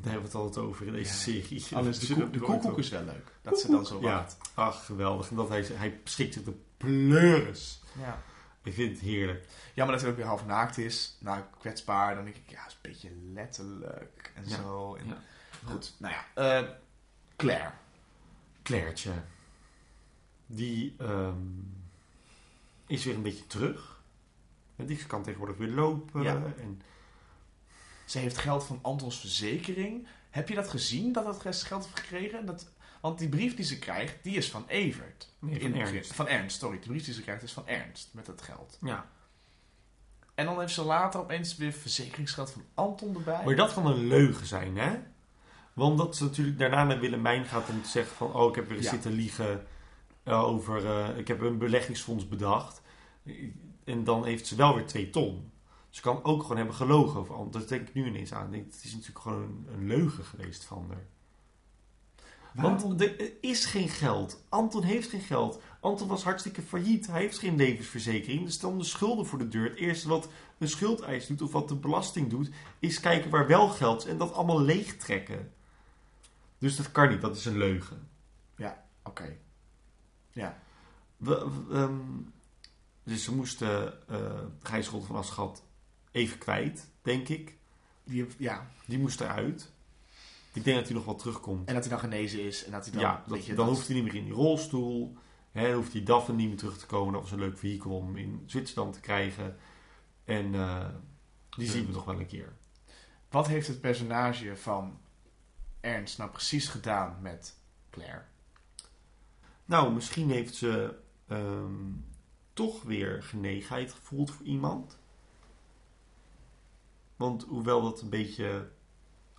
Daar hebben we het altijd over in deze Ja. serie. Alles, de, nooit koekoek is wel leuk. Dat ze dan zo Ja, wacht. ach geweldig. En dat hij, hij schikt zich de pleuris. Ja. Ik vind het heerlijk. Jammer dat hij ook weer half naakt is. Nou, kwetsbaar. Dan denk ik, ja, is een beetje letterlijk. En Ja. zo. En, Ja. Goed, nou ja. eh, Claire. Clairtje. Die ehm, is weer een beetje terug. Die kan tegenwoordig weer lopen. Ja. En, Ze heeft geld van Antons verzekering. Heb je dat gezien, dat dat geld heeft gekregen? Dat, want die brief die ze krijgt, die is van Evert. nee, In van begin. Ernst. Van Ernst, sorry. De brief die ze krijgt is van Ernst, met dat geld. Ja. En dan heeft ze later opeens weer verzekeringsgeld van Anton erbij. Maar dat kan een leugen zijn, hè? Want dat ze natuurlijk daarna naar Willemijn gaat om te zeggen van... Oh, ik heb weer eens Ja. zitten liegen eh, over... eh, ik heb een beleggingsfonds bedacht. En dan heeft ze wel weer twee ton. Ze kan ook gewoon hebben gelogen over Anton. Dat denk ik nu ineens aan. Het is natuurlijk gewoon een, een leugen geweest van haar. Waarom- Want er is geen geld. Anton heeft geen geld. Anton was hartstikke failliet. Hij heeft geen levensverzekering. Er staan de schulden voor de deur. Het eerste wat een schuldeis doet of wat de belasting doet, is kijken waar wel geld is en dat allemaal leegtrekken. Dus dat kan niet. Dat is een leugen. Oké. Ja. We, we, ehm, dus ze moesten eh Gijs Rot van Aschat even kwijt, denk ik. Die, ja. Die moest eruit. Ik denk dat hij nog wel terugkomt. En dat hij dan genezen is. En dat hij dan, ja, weet dat, je, dan dat- hoeft hij niet meer in die rolstoel. Hè, dan hoeft die Daphne niet meer terug te komen. Dat was een leuk vehikel om in Zwitserland te krijgen. En eh, die zien we nog wel een keer. Wat heeft het personage van Ernst nou precies gedaan met Claire? Nou, misschien heeft ze ehm, toch weer genegenheid gevoeld voor iemand. Want hoewel dat een beetje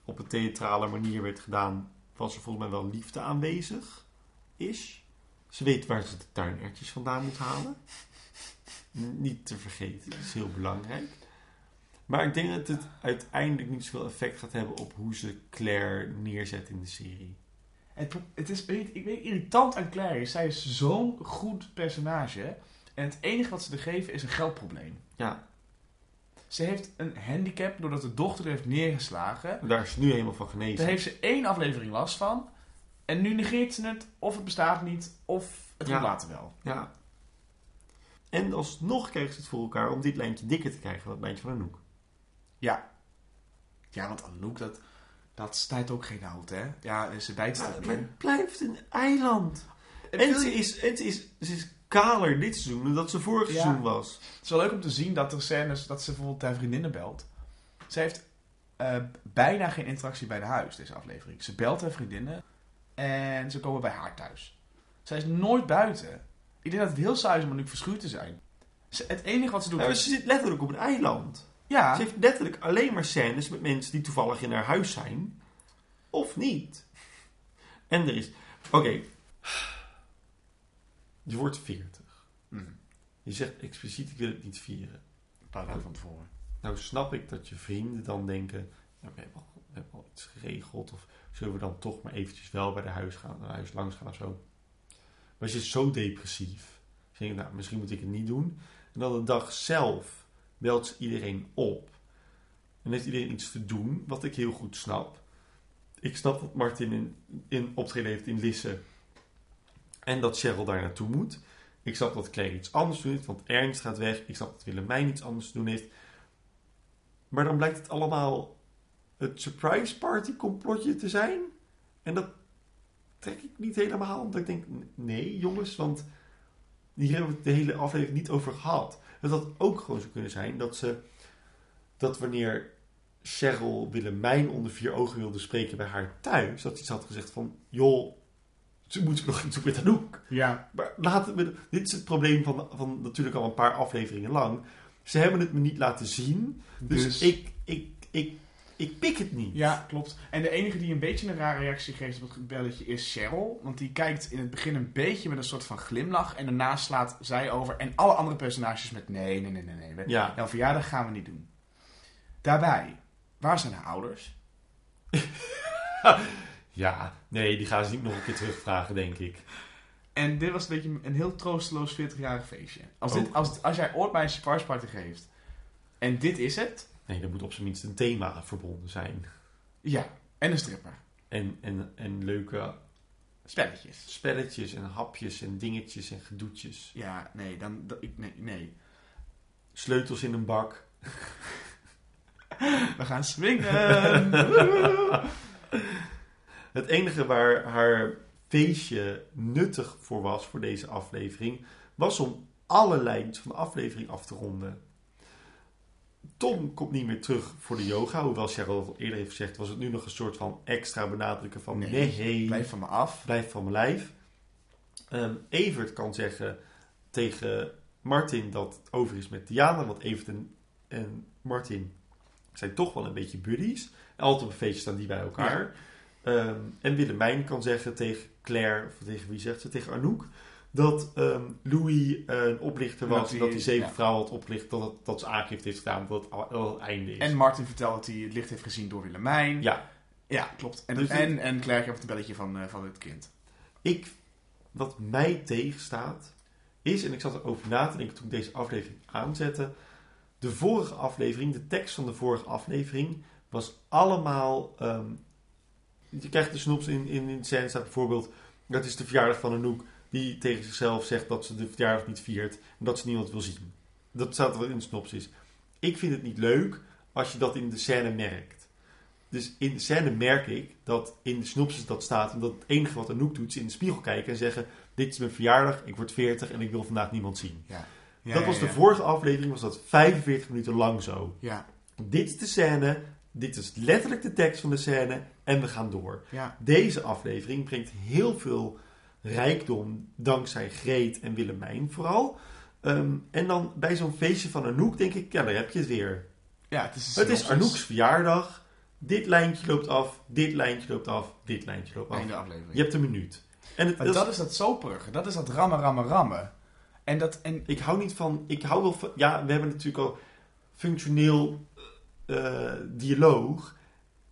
op een theatrale manier werd gedaan, was er volgens mij wel liefde aanwezig. Is. Ze weet waar ze de tuinertjes vandaan moet halen. Niet te vergeten, dat is heel belangrijk. Maar ik denk dat het uiteindelijk niet zoveel effect gaat hebben op hoe ze Claire neerzet in de serie. Het, het is ik weet, irritant aan Claire. is, Zij is zo'n goed personage. En het enige wat ze er geven is een geldprobleem. Ja, Ze heeft een handicap doordat de dochter heeft neergeslagen. daar is ze nu helemaal van genezen. Daar heeft ze één aflevering last van. En nu negeert ze het. Of het bestaat niet. Of het Ja. komt later wel. Ja. En alsnog krijgen ze het voor elkaar om dit lijntje dikker te krijgen dan het lijntje van Anouk. Ja. Ja, want Anouk, dat, dat staat ook geen hout, hè? Ja, ze bijt het het blijft een eiland. En ze is, en ze is, ze is kaler dit seizoen dan dat ze vorig Ja. seizoen was. Het is wel leuk om te zien dat er scènes, dat ze bijvoorbeeld haar vriendinnen belt. Ze heeft eh, bijna geen interactie bij de huis, deze aflevering. Ze belt haar vriendinnen en ze komen bij haar thuis. Zij is nooit buiten. Ik denk dat het heel saai is om nu verschuurd te zijn. Ze- het enige wat ze doet Ja, is... ze zit letterlijk op een eiland. Ja, Ze heeft letterlijk alleen maar scènes met mensen die toevallig in haar huis zijn. Of niet. En er is... Oké. Je wordt 40. Hm, Je zegt expliciet, ik wil het niet vieren. een paar dagen van tevoren. Nou snap ik dat je vrienden dan denken, nou, we, hebben al, we hebben al iets geregeld. Of zullen we dan toch maar eventjes wel bij de huis, gaan, naar huis langs gaan of zo. Maar je is zo depressief. Dus denkt, nou misschien moet ik het niet doen. En dan de dag zelf belt ze iedereen op. En heeft iedereen iets te doen, wat ik heel goed snap. Ik snap dat Martin in, in optreden heeft in Lisse. En dat Cheryl daar naartoe moet. Ik snap dat Claire iets anders doet, want Ernst gaat weg. Ik snap dat Willemijn iets anders doen heeft. Maar dan blijkt het allemaal het surprise party complotje te zijn. En dat trek ik niet helemaal. Omdat ik denk, nee jongens, want hier hebben we het de hele aflevering niet over gehad. Het had ook gewoon zo kunnen zijn dat ze, dat wanneer Cheryl Willemijn onder vier ogen wilde spreken bij haar thuis, dat ze iets had gezegd van, joh, ze moet nog iets doen met. Ja, Maar laten we, dit is het probleem van, van natuurlijk al een paar afleveringen lang. Ze hebben het me niet laten zien. Dus, dus... ik, ik, ik, ik pik het niet. Ja, klopt. En de enige die een beetje een rare reactie geeft op het belletje is Cheryl. Want die kijkt in het begin een beetje met een soort van glimlach. En daarna slaat zij over. En alle andere personages met nee, nee, nee, nee, nee. Ja. Jouw verjaardag gaan we niet doen. Daarbij, waar zijn haar ouders? Ja, nee, die gaan ze niet nog een keer terugvragen, denk ik. En dit was een beetje een heel troosteloos 40-jarig feestje. Als, dit, Ook. als, als jij ooit bij een surprise party geeft en dit is het, Nee, er moet op zijn minst een thema verbonden zijn. ja. En een stripper. En, en, en leuke Spelletjes. spelletjes en hapjes en dingetjes en gedoetjes. Ja, nee, dan, ik, nee, nee. Sleutels in een bak. We gaan swingen. Het enige waar haar feestje nuttig voor was voor deze aflevering, was om alle lijntjes van de aflevering af te ronden. Tom komt niet meer terug voor de yoga, hoewel Cheryl al eerder heeft gezegd, was het nu nog een soort van extra benadrukken van Nee, nee, Blijf van me af. blijf van mijn lijf. Ehm, Evert kan zeggen tegen Martin dat het over is met Diana, want Evert en, en Martin zijn toch wel een beetje buddies. En altijd op een feestje staan die bij elkaar. Ehm, en Willemijn kan zeggen tegen Claire, of tegen wie zegt ze, tegen Anouk, dat ehm, Louis een oplichter Dat was en dat hij zeven ja. vrouwen had opgelicht, dat, dat ze aangifte heeft gedaan, dat het al, al het einde is. En Martin vertelt dat hij het licht heeft gezien door Willemijn. ja, Ja, klopt. En, Dus en Claire heeft het belletje van, eh, van het kind. Ik, wat mij tegenstaat, is, en ik zat erover na te denken toen ik deze aflevering aanzette. De vorige aflevering, de tekst van de vorige aflevering, was allemaal. ehm, je krijgt de snops in, in, in de scène staat bijvoorbeeld. Dat is de verjaardag van Anouk, die tegen zichzelf zegt dat ze de verjaardag niet viert en dat ze niemand wil zien. Dat staat wat in de snops is. Ik vind het niet leuk als je dat in de scène merkt. Dus in de scène merk ik dat in de synopsis dat staat. En dat het enige wat Anouk doet is in de spiegel kijken en zeggen... Dit is mijn verjaardag, ik word 40 en ik wil vandaag niemand zien. Ja. dat was de vorige aflevering, was dat 45 minuten lang zo. Ja, Dit is de scène, dit is letterlijk de tekst van de scène en we gaan door. ja. Deze aflevering brengt heel veel rijkdom dankzij Greet en Willemijn vooral. Ehm, en dan bij zo'n feestje van Anouk denk ik, ja daar heb je het weer. ja het is, Het is. Anouk's verjaardag. Dit lijntje loopt af, dit lijntje loopt af, dit lijntje loopt af. Einde aflevering. Je hebt een minuut. En het, dat dat is- is dat soperige. Dat is dat rammen, rammen, rammen. En dat... En, ik hou niet van... Ik hou wel van... Ja, we hebben natuurlijk al functioneel eh, dialoog.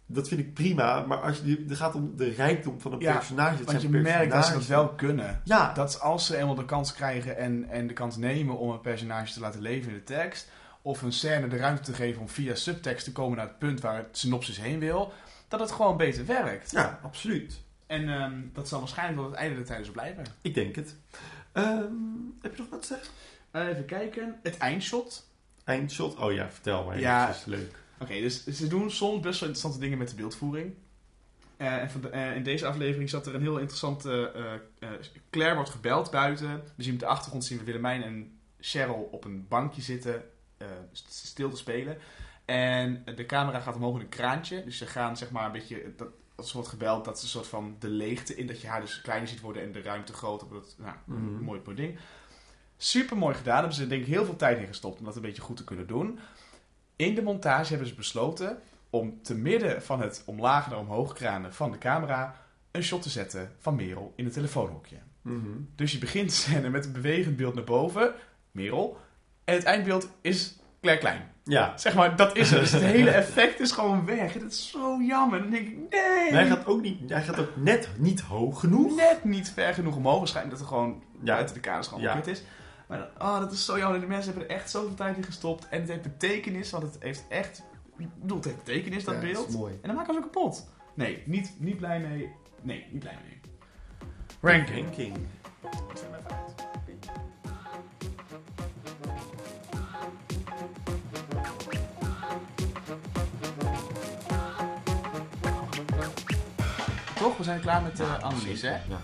Dat vind ik prima. Maar als je, het gaat om de rijkdom van een Ja, personage. Het want je merkt dat ze dat wel kunnen. Ja, Dat als ze eenmaal de kans krijgen en, en de kans nemen om een personage te laten leven in de tekst, of een scène de ruimte te geven om via subtekst te komen naar het punt waar het synopsis heen wil, dat het gewoon beter werkt. ja, absoluut. En ehm, dat zal waarschijnlijk tot het einde der tijden zo blijven. Ik denk het. Ehm, heb je nog wat te zeggen? Eh, even kijken. Het eindshot. Eindshot? Oh ja, vertel maar. Ja. Dat is leuk. Oké, dus ze doen soms best wel interessante dingen met de beeldvoering. Eh, en van de- eh, in deze aflevering zat er een heel interessante... eh, Claire wordt gebeld buiten. We zien op de achtergrond zien we Willemijn en Cheryl op een bankje zitten, st- stil te spelen. En de camera gaat omhoog in een kraantje. Dus ze gaan zeg maar een beetje... Dat, als ze wordt gebeld, dat is een soort van de leegte in. Dat je haar dus kleiner ziet worden en de ruimte groter. Dat, nou, Mhm. een mooi, mooi ding. Super mooi gedaan. Daar hebben ze denk ik heel veel tijd in gestopt om dat een beetje goed te kunnen doen. In de montage hebben ze besloten om te midden van het omlaag naar omhoog kranen van de camera een shot te zetten van Merel in het telefoonhokje. Mhm. Dus je begint de scène met een bewegend beeld naar boven, Merel, en het eindbeeld is Claire Klein. Ja. Zeg maar, dat is het. Dus het hele effect is gewoon weg. Dat is zo jammer. Dan denk ik, nee. Maar hij gaat ook, niet, hij gaat ook net niet hoog genoeg. net niet ver genoeg omhoog. Waarschijnlijk dat er gewoon Ja. buiten de kaders gewoon Ja. is. Maar dan- oh, dat is zo jammer. De mensen hebben er echt zoveel tijd in gestopt. En het heeft betekenis, want het heeft echt... Ik bedoel, het heeft betekenis, dat Ja, beeld. is mooi. En dan maken we ze kapot. Nee, niet, niet blij mee. Nee, niet blij mee. Ranking. Ranking. Toch, we zijn klaar met de analyse, hè? Ja.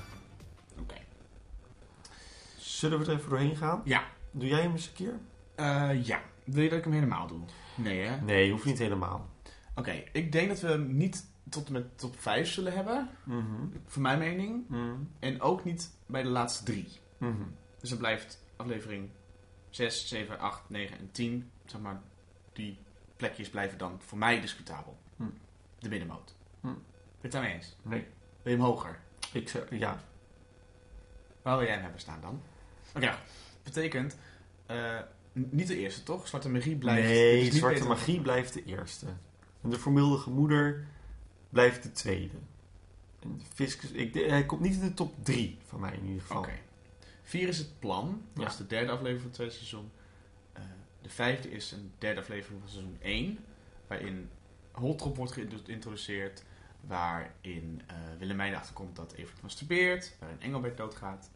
Zullen we er even doorheen gaan? Ja. Doe jij hem eens een keer? Eh, ja. Wil je dat ik hem helemaal doe? Nee, hè? Nee, hoeft niet helemaal. Oké, ik denk dat we hem niet tot en met top 5 zullen hebben. Mhm. Voor mijn mening. Mhm. En ook niet bij de laatste drie. Mhm. Dus dan blijft aflevering 6, 7, 8, 9 en 10. Zeg maar, die plekjes blijven dan voor mij discutabel. Hm. De middenmoot. Hm. Ben je het daarmee eens? Nee, Wil je hem hoger? ik zeg ja. Waar wil jij hem hebben staan dan? Oké, betekent... eh, niet de eerste, toch? Zwarte magie blijft... nee, Zwarte beter- Magie blijft de eerste. En de voormildige moeder blijft de tweede. En fiscus, ik, hij komt niet in de top 3 van mij in ieder geval. Oké. Vier is het plan. Dat Ja. is de derde aflevering van het tweede seizoen. Eh, de vijfde is een derde aflevering van seizoen 1. Waarin Holtrop wordt geïntroduceerd. Waarin eh Willemijn erachter komt dat Evert masturbeert. Waarin Engelbert doodgaat.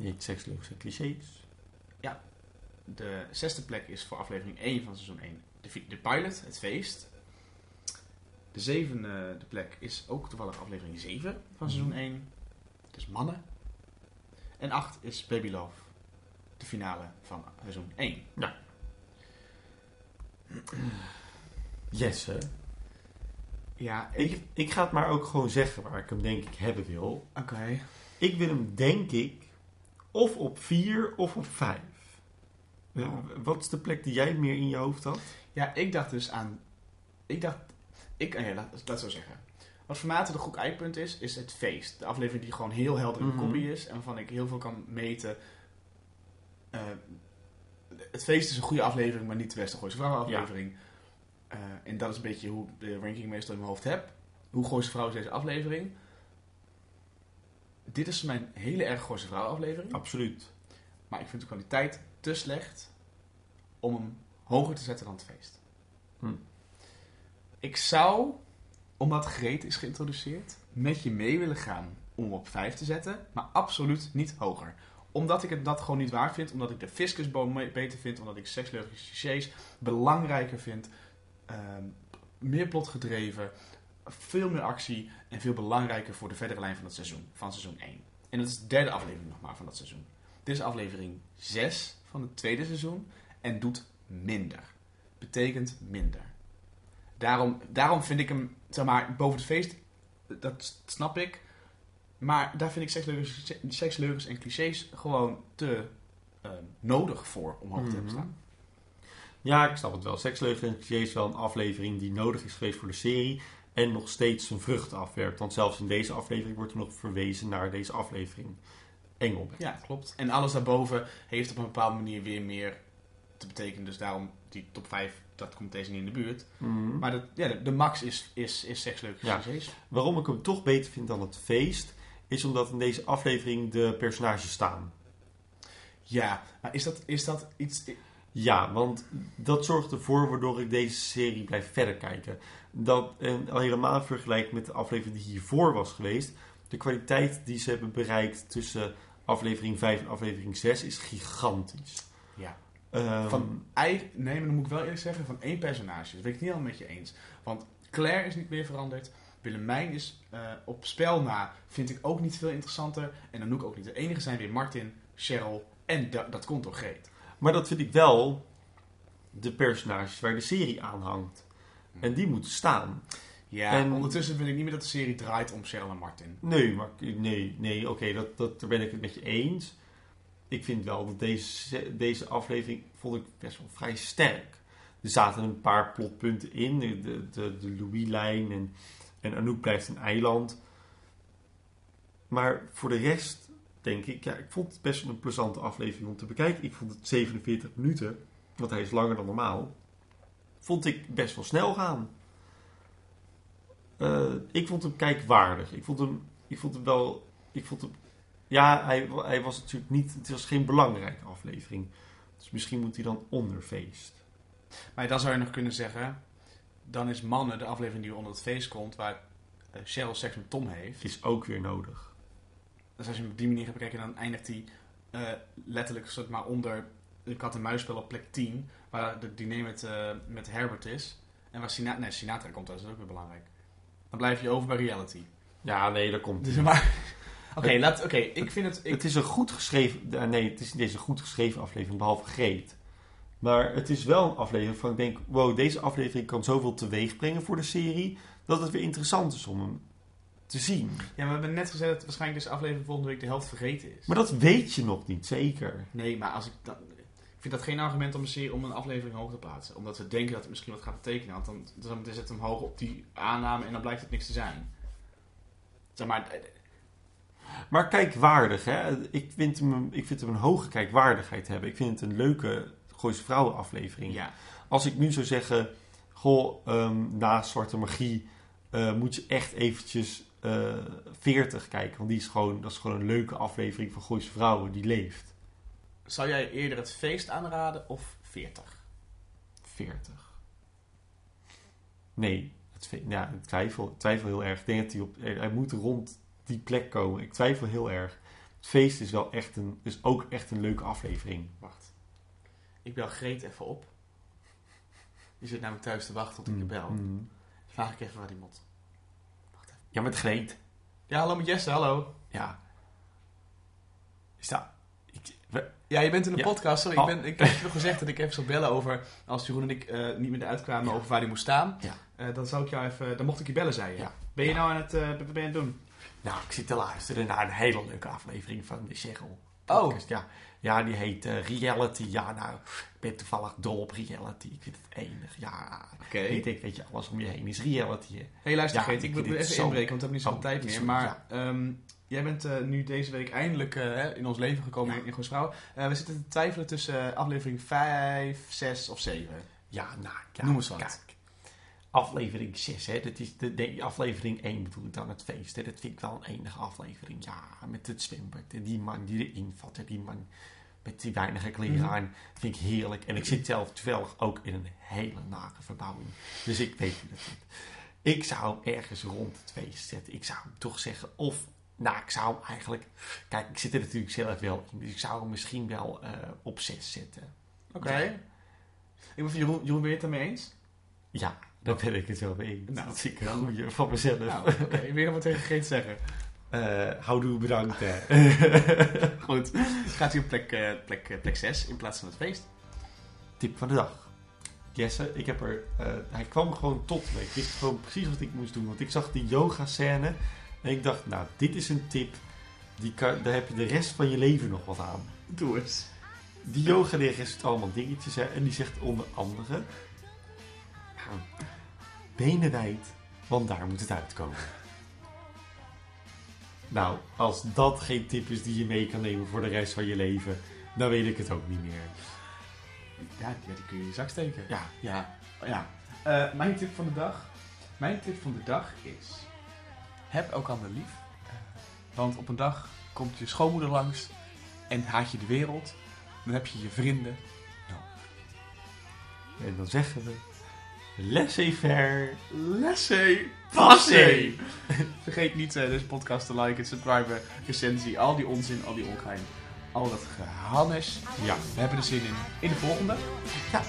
Niet seksleukste clichés. De zesde plek is voor aflevering 1 van seizoen 1 de, de pilot, het feest. De zevende de plek is ook toevallig aflevering 7 van seizoen 1. Dus mannen. En 8 is Baby Love, de finale van seizoen 1. Jesse. Ja, Ik, ik ga het maar ook gewoon zeggen waar ik hem denk ik hebben wil. Oké. Ik wil hem denk ik of op 4 of op 5. Oh. Wat is de plek die jij meer in je hoofd had? Ja, ik dacht dus aan... Ik dacht... Ik, eh, ja, laat, zo zeggen. Wat voor mij de goed eikpunt is, is het feest. De aflevering die gewoon heel helder in de Mhm. kopie is. En waarvan ik heel veel kan meten. Eh, het feest is een goede aflevering, maar niet de beste Gooise Vrouwen aflevering. Eh, en dat is een beetje hoe de ranking meestal in mijn hoofd heb. Hoe Gooise Vrouw is deze aflevering? Dit is mijn hele erg Gooise Vrouw aflevering. Absoluut. Maar ik vind de kwaliteit te slecht om hem hoger te zetten dan het feest. Hm. Ik zou, omdat Greet is geïntroduceerd, met je mee willen gaan om op 5 te zetten, maar absoluut niet hoger. Omdat ik het dat gewoon niet waar vind, omdat ik de fiscusboom beter vind, omdat ik seksleugens clichés belangrijker vind, ehm, meer plotgedreven, veel meer actie en veel belangrijker voor de verdere lijn van het seizoen, van seizoen 1. En dat is de derde aflevering nog maar van dat seizoen. Dit is aflevering 6 van het tweede seizoen en doet minder. Betekent minder. Daarom, daarom vind ik hem, zeg maar, boven het feest, dat snap ik. Maar daar vind ik seksleugens, seksleugens en clichés gewoon te eh, nodig voor om hoog te hebben Mhm. staan. Ja, ik snap het wel. Seksleugen en clichés is wel een aflevering die nodig is geweest voor de serie. En nog steeds zijn vruchten afwerpt. Want zelfs in deze aflevering wordt er nog verwezen naar deze aflevering. Engelbert. Ja, klopt. En alles daarboven heeft op een bepaalde manier weer meer te betekenen. Dus daarom die top 5, dat komt deze niet in de buurt. Mhm. Maar de, ja, de, de max is, is, is seksleugens Ja. en clichés. Waarom ik hem toch beter vind dan het feest, is omdat in deze aflevering de personages staan. Ja, maar is dat, is dat iets... Ja, want dat zorgt ervoor waardoor ik deze serie blijf verder kijken. Dat, en al helemaal vergelijk met de aflevering die hiervoor was geweest. De kwaliteit die ze hebben bereikt tussen aflevering 5 en aflevering 6 is gigantisch. Ja. Ehm, Van nee, maar dan moet ik wel eerlijk zeggen, van één personage. Dat ben ik niet helemaal met je eens. Want Claire is niet meer veranderd. Willemijn is eh, op spel na, vind ik ook niet veel interessanter. En Anouk ook niet. De enige zijn weer Martin, Cheryl en da- dat komt door Greet. Maar dat vind ik wel de personages waar de serie aan hangt. En die moeten staan. Ja, En- ondertussen vind ik niet meer dat de serie draait om Cheryl en Martin. Nee, maar nee, nee oké, dat, dat, daar ben ik het met je eens. Ik vind wel dat deze, deze aflevering vond ik best wel vrij sterk. Er zaten een paar plotpunten in. De, de, de, de Louis-lijn en, en Anouk blijft een eiland. Maar voor de rest denk ik, ja, ik vond het best wel een plezante aflevering om te bekijken. Ik vond het 47 minuten, want hij is langer dan normaal. Vond ik best wel snel gaan. Eh, ik vond hem kijkwaardig. Ik vond hem, ik vond hem wel. Ik vond hem. Ja, hij, hij was natuurlijk niet. Het was geen belangrijke aflevering. Dus misschien moet hij dan onder feest. Maar dan zou je nog kunnen zeggen, dan is Mannen, de aflevering die onder het feest komt, waar eh, Cheryl seks met Tom heeft. Is ook weer nodig. Dus als je hem op die manier gaat bekijken, dan eindigt hij eh, letterlijk soort maar onder de kat en muisspel op plek 10, waar de diner met, eh, met Herbert is. En waar Sinatra, nee, Sinatra komt, dat is ook weer belangrijk. Dan blijf je over bij reality. Ja, nee, dat komt. Dus maar, oké, laat, oké, ik vind het, ik, Het is een goed geschreven. eh, Nee, het is niet een goed geschreven aflevering, behalve Greet. Maar het is wel een aflevering van ik denk, wow, deze aflevering kan zoveel teweeg brengen voor de serie, dat het weer interessant is om hem te zien. ja, we hebben net gezegd dat waarschijnlijk deze aflevering volgende week de helft vergeten is. Maar dat weet je nog niet zeker. Nee, maar als ik dan, ik vind dat geen argument om een, serie, om een aflevering hoog te plaatsen. Omdat we denken dat het misschien wat gaat betekenen. Want dan, dan zet het hem hoog op die aanname en dan blijkt het niks te zijn. Zeg maar, eh, Maar kijkwaardig, hè? Ik vind, hem, ik vind hem een hoge kijkwaardigheid hebben. Ik vind het een leuke Gooise Vrouwen aflevering. ja. Als ik nu zou zeggen, goh, ehm, na Zwarte Magie eh, moet je echt eventjes 40 kijken. Want die is gewoon, dat is gewoon een leuke aflevering van Gooise Vrouwen. Die leeft. Zou jij eerder het feest aanraden of 40? 40. Nee, het, ja, ik twijfel, twijfel heel erg. Ik denk dat hij op, hij hij moet rond die plek komen. Ik twijfel heel erg. Het feest is wel echt een, is ook echt een leuke aflevering. Wacht. Ik bel Greet even op. Die zit namelijk thuis te wachten tot ik je Mm, bel. mm. Vraag ik even waar die moet. Ja, met Greet. Ja, hallo met Jesse, hallo. Ja. Is dat... Ik, we- Ja, je bent in een Ja. podcast. Sorry, Oh. ik, ben, ik heb je nog gezegd dat ik even zou bellen over... Als Jeroen en ik eh, niet meer uitkwamen Ja. over waar die moest staan. Ja. eh, dan zou ik jou even... Dan mocht ik je bellen, zei je. Ja. Ben je nou aan het, wat ben je aan het doen? nou, ik zit te luisteren naar een hele leuke aflevering van de. Oh. podcast. Ja. Ja, die heet eh, Reality. Ja, nou, ik ben toevallig dol op reality. Ik vind het enig. Ja, Oké. ik denk, weet je, alles om je heen is reality. Hey, luister, Ja, ik ik wil dit even zo- inbreken, want we hebben niet zoveel Oh, tijd meer. sorry, Maar ja. ehm, jij bent eh, nu deze week eindelijk eh, in ons leven gekomen Ja. in, in Goos Vrouw. Eh, we zitten te twijfelen tussen aflevering 5, 6 of 7. Ja, nou, ja, Noem eens wat. Kijk, aflevering 6, hè. Dat is de, de aflevering 1 bedoel ik dan het feest. Hè. Dat vind ik wel een enige aflevering. Ja, met het zwembad. En die man die erin valt. En die man met die weinige kleren aan. Vind ik heerlijk. En ik zit zelf toevallig ook in een hele nare verbouwing. Dus ik weet hoe dat zit. Ik zou ergens rond het feest zetten. Ik zou hem toch zeggen. Of, nou, ik zou hem eigenlijk... Kijk, ik zit er natuurlijk zelf wel in. Dus ik zou hem misschien wel eh, op 6 zetten. Oké. Ja. Ik ben van Jeroen, Jeroen, ben je het daarmee eens? Ja, daar ben ik het wel mee eens. Nou, dat zie ik een goeie van mezelf. Nou, oké. Nog wat tegen Greet zeggen. Eh, houdoe, bedankt. Hè. Goed. Gaat hij op plek, eh, plek, eh, plek 6 in plaats van het feest? Tip van de dag. Jesse, ik heb er, hij kwam gewoon tot me. Ik wist gewoon precies wat ik moest doen. Want ik zag die yoga scène. En ik dacht, nou, dit is een tip. Die kan, daar heb je de rest van je leven nog wat aan. Doe eens. Die yoga lerares doet allemaal dingetjes. Hè, en die zegt onder andere... benen wijd, want daar moet het uitkomen. Nou, als dat geen tip is die je mee kan nemen voor de rest van je leven... dan weet ik het ook niet meer. Ja, die, kun je in je zak steken. Ja, Ja. ja. Eh, mijn tip van de dag. Mijn tip van de dag is... Heb elkaar lief. Want op een dag komt je schoonmoeder langs en haat je de wereld. Dan heb je je vrienden. en dan zeggen we... Laissez-faire. Laissez-passer. Vergeet niet eh, deze podcast te liken, subscriben, recensie, al die onzin, al die ongein. Al dat gehannes. Ja. We hebben er zin in. In de volgende. Ja,